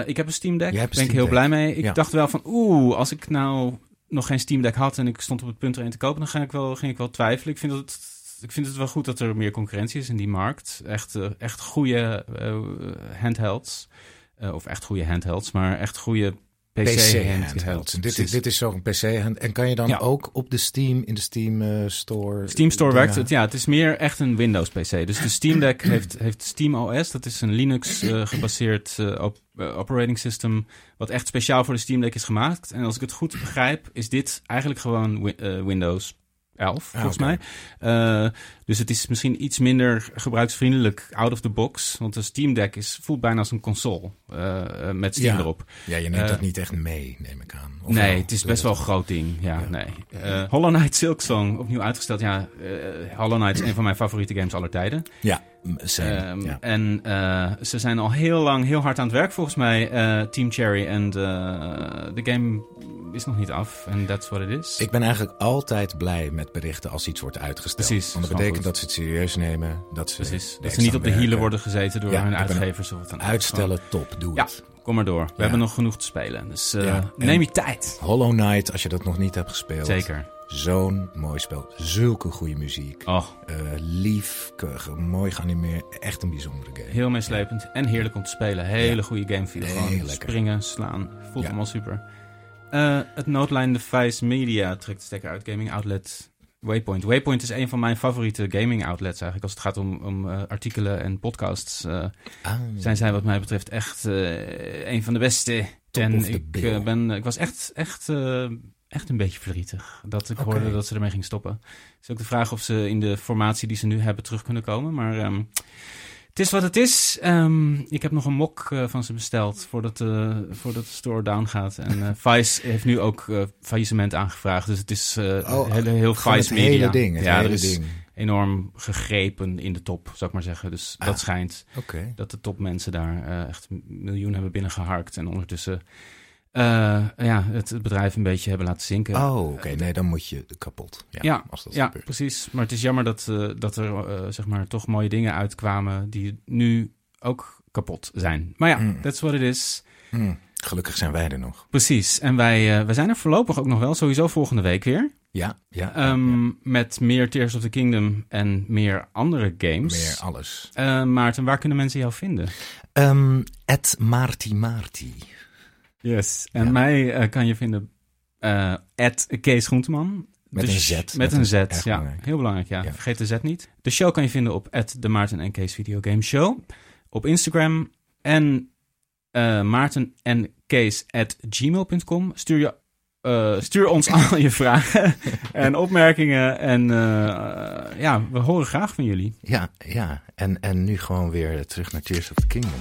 ik heb een Steam Deck. Daar ben ik heel Deck. blij mee. Ik Ja. dacht wel van, oeh, als ik nou nog geen Steam Deck had en ik stond op het punt er een te kopen, dan ging ik wel, ging ik wel twijfelen. Ik vind het, ik vind het wel goed dat er meer concurrentie is in die markt. Echt, eh, echt goede eh, handhelds. Eh, of echt goede handhelds, maar echt goede PC, handhelds. Dit, is- dit is zo'n PC. hand- En kan je dan Ja. ook op de Steam, in de Steam eh, Store... Steam Store werkt het, ja. Het is meer echt een Windows PC. Dus de Steam Deck heeft, heeft Steam OS. Dat is een Linux eh, gebaseerd eh, op, operating system. Wat echt speciaal voor de Steam Deck is gemaakt. En als ik het goed begrijp, is dit eigenlijk gewoon wi- Windows 11, volgens oké. mij. Eh, dus het is misschien iets minder gebruiksvriendelijk out of the box. Want de Steam Deck is, voelt bijna als een console eh, eh, met Steam Ja. erop. Ja, je neemt dat niet echt mee, neem ik aan. Of nee, wel? het is best wel een groot ding. Ja, Ja. nee. Hollow Knight Silksong, opnieuw uitgesteld. Ja, Hollow Knight is een van mijn favoriete games aller tijden. Ja, Ehm, ja. En ze zijn al heel lang heel hard aan het werk volgens mij, Team Cherry. En de game is nog niet af. En that's what it is. Ik ben eigenlijk altijd blij met berichten als iets wordt uitgesteld. Precies, Want dat betekent dat ze het serieus nemen. Dat ze, Precies. Dat ze niet op de hielen worden gezeten door Ja, hun uitgevers of wat dan ook. Uitstellen, top, doe Ja. het. Kom maar door. We Ja. hebben nog genoeg te spelen. Dus eh, neem je tijd. Hollow Knight, als je dat nog niet hebt gespeeld. Zeker. Zo'n mooi spel. Zulke goede muziek. Oh, Eh, lief, mooi geanimeerd. Echt een bijzondere game. heel meeslepend en heerlijk om te spelen. Hele Ja. goede game feel. Heel Gewoon lekker. springen, slaan. Voelt Ja. allemaal super. Eh, het Noodlijn Device Media trekt de stekker uit gaming outlet Waypoint. Waypoint is een van mijn favoriete gaming outlets eigenlijk. Als het gaat om, om eh, artikelen en podcasts. eh, Ah, zijn zij wat mij betreft echt een van de beste. Top en ik, ben, ik was echt, echt, eh, echt een beetje verdrietig dat ik hoorde dat ze ermee ging stoppen. Het is ook de vraag of ze in de formatie die ze nu hebben terug kunnen komen. Maar ehm, het is wat het is. Ehm, ik heb nog een mok eh, van ze besteld voordat, eh, voordat de store down gaat. En eh, Vice heeft nu ook faillissement aangevraagd. Dus het is Oh, hele, heel gewoon Vice Media. hele ding. Het ja, hele er is ding. enorm gegrepen in de top, zou ik maar zeggen. Dus Ah. dat schijnt Oké. dat de topmensen daar echt een miljoen hebben binnengeharkt. En ondertussen eh, ja, het, het bedrijf een beetje hebben laten zinken. Oh, oké. Nee, dan moet je kapot. Ja, Ja, als dat ja, gebeurt. precies. Maar het is jammer dat, eh, dat er eh, zeg maar toch mooie dingen uitkwamen die nu ook kapot zijn. Maar ja, Mm. that's what it is. Hm, Gelukkig zijn wij er nog. Precies. En wij, wij zijn er voorlopig ook nog wel, sowieso volgende week weer. Ja, ja. Ehm, ja. Met meer Tears of the Kingdom en meer andere games. Meer alles. Maarten, waar kunnen mensen jou vinden? Ehm Ed Marty Marty. Yes. En Ja. mij eh, kan je vinden eh at Kees Groenteman. Met De een Z. Met, Met een een- Z, ja. belangrijk. Heel belangrijk, ja. Ja. Vergeet de Z niet. De show kan je vinden op at de Maarten en Kees Video Game Show. Op Instagram. En eh Maarten en Kees at gmail.com. Stuur, je, stuur ons al je vragen en opmerkingen. En ja, we horen graag van jullie. Ja, ja. En, en nu gewoon weer terug naar Tears of the Kingdom.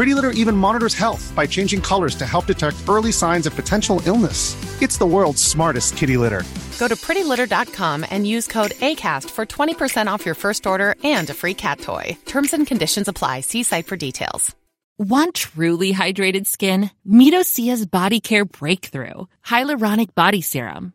Pretty Litter even monitors health by changing colors to help detect early signs of potential illness. It's the world's smartest kitty litter. Go to prettylitter.com and use code ACAST for 20% off your first order and a free cat toy. Terms and conditions apply. See site for details. Want truly hydrated skin? Meet Osea's Body Care Breakthrough Hyaluronic Body Serum.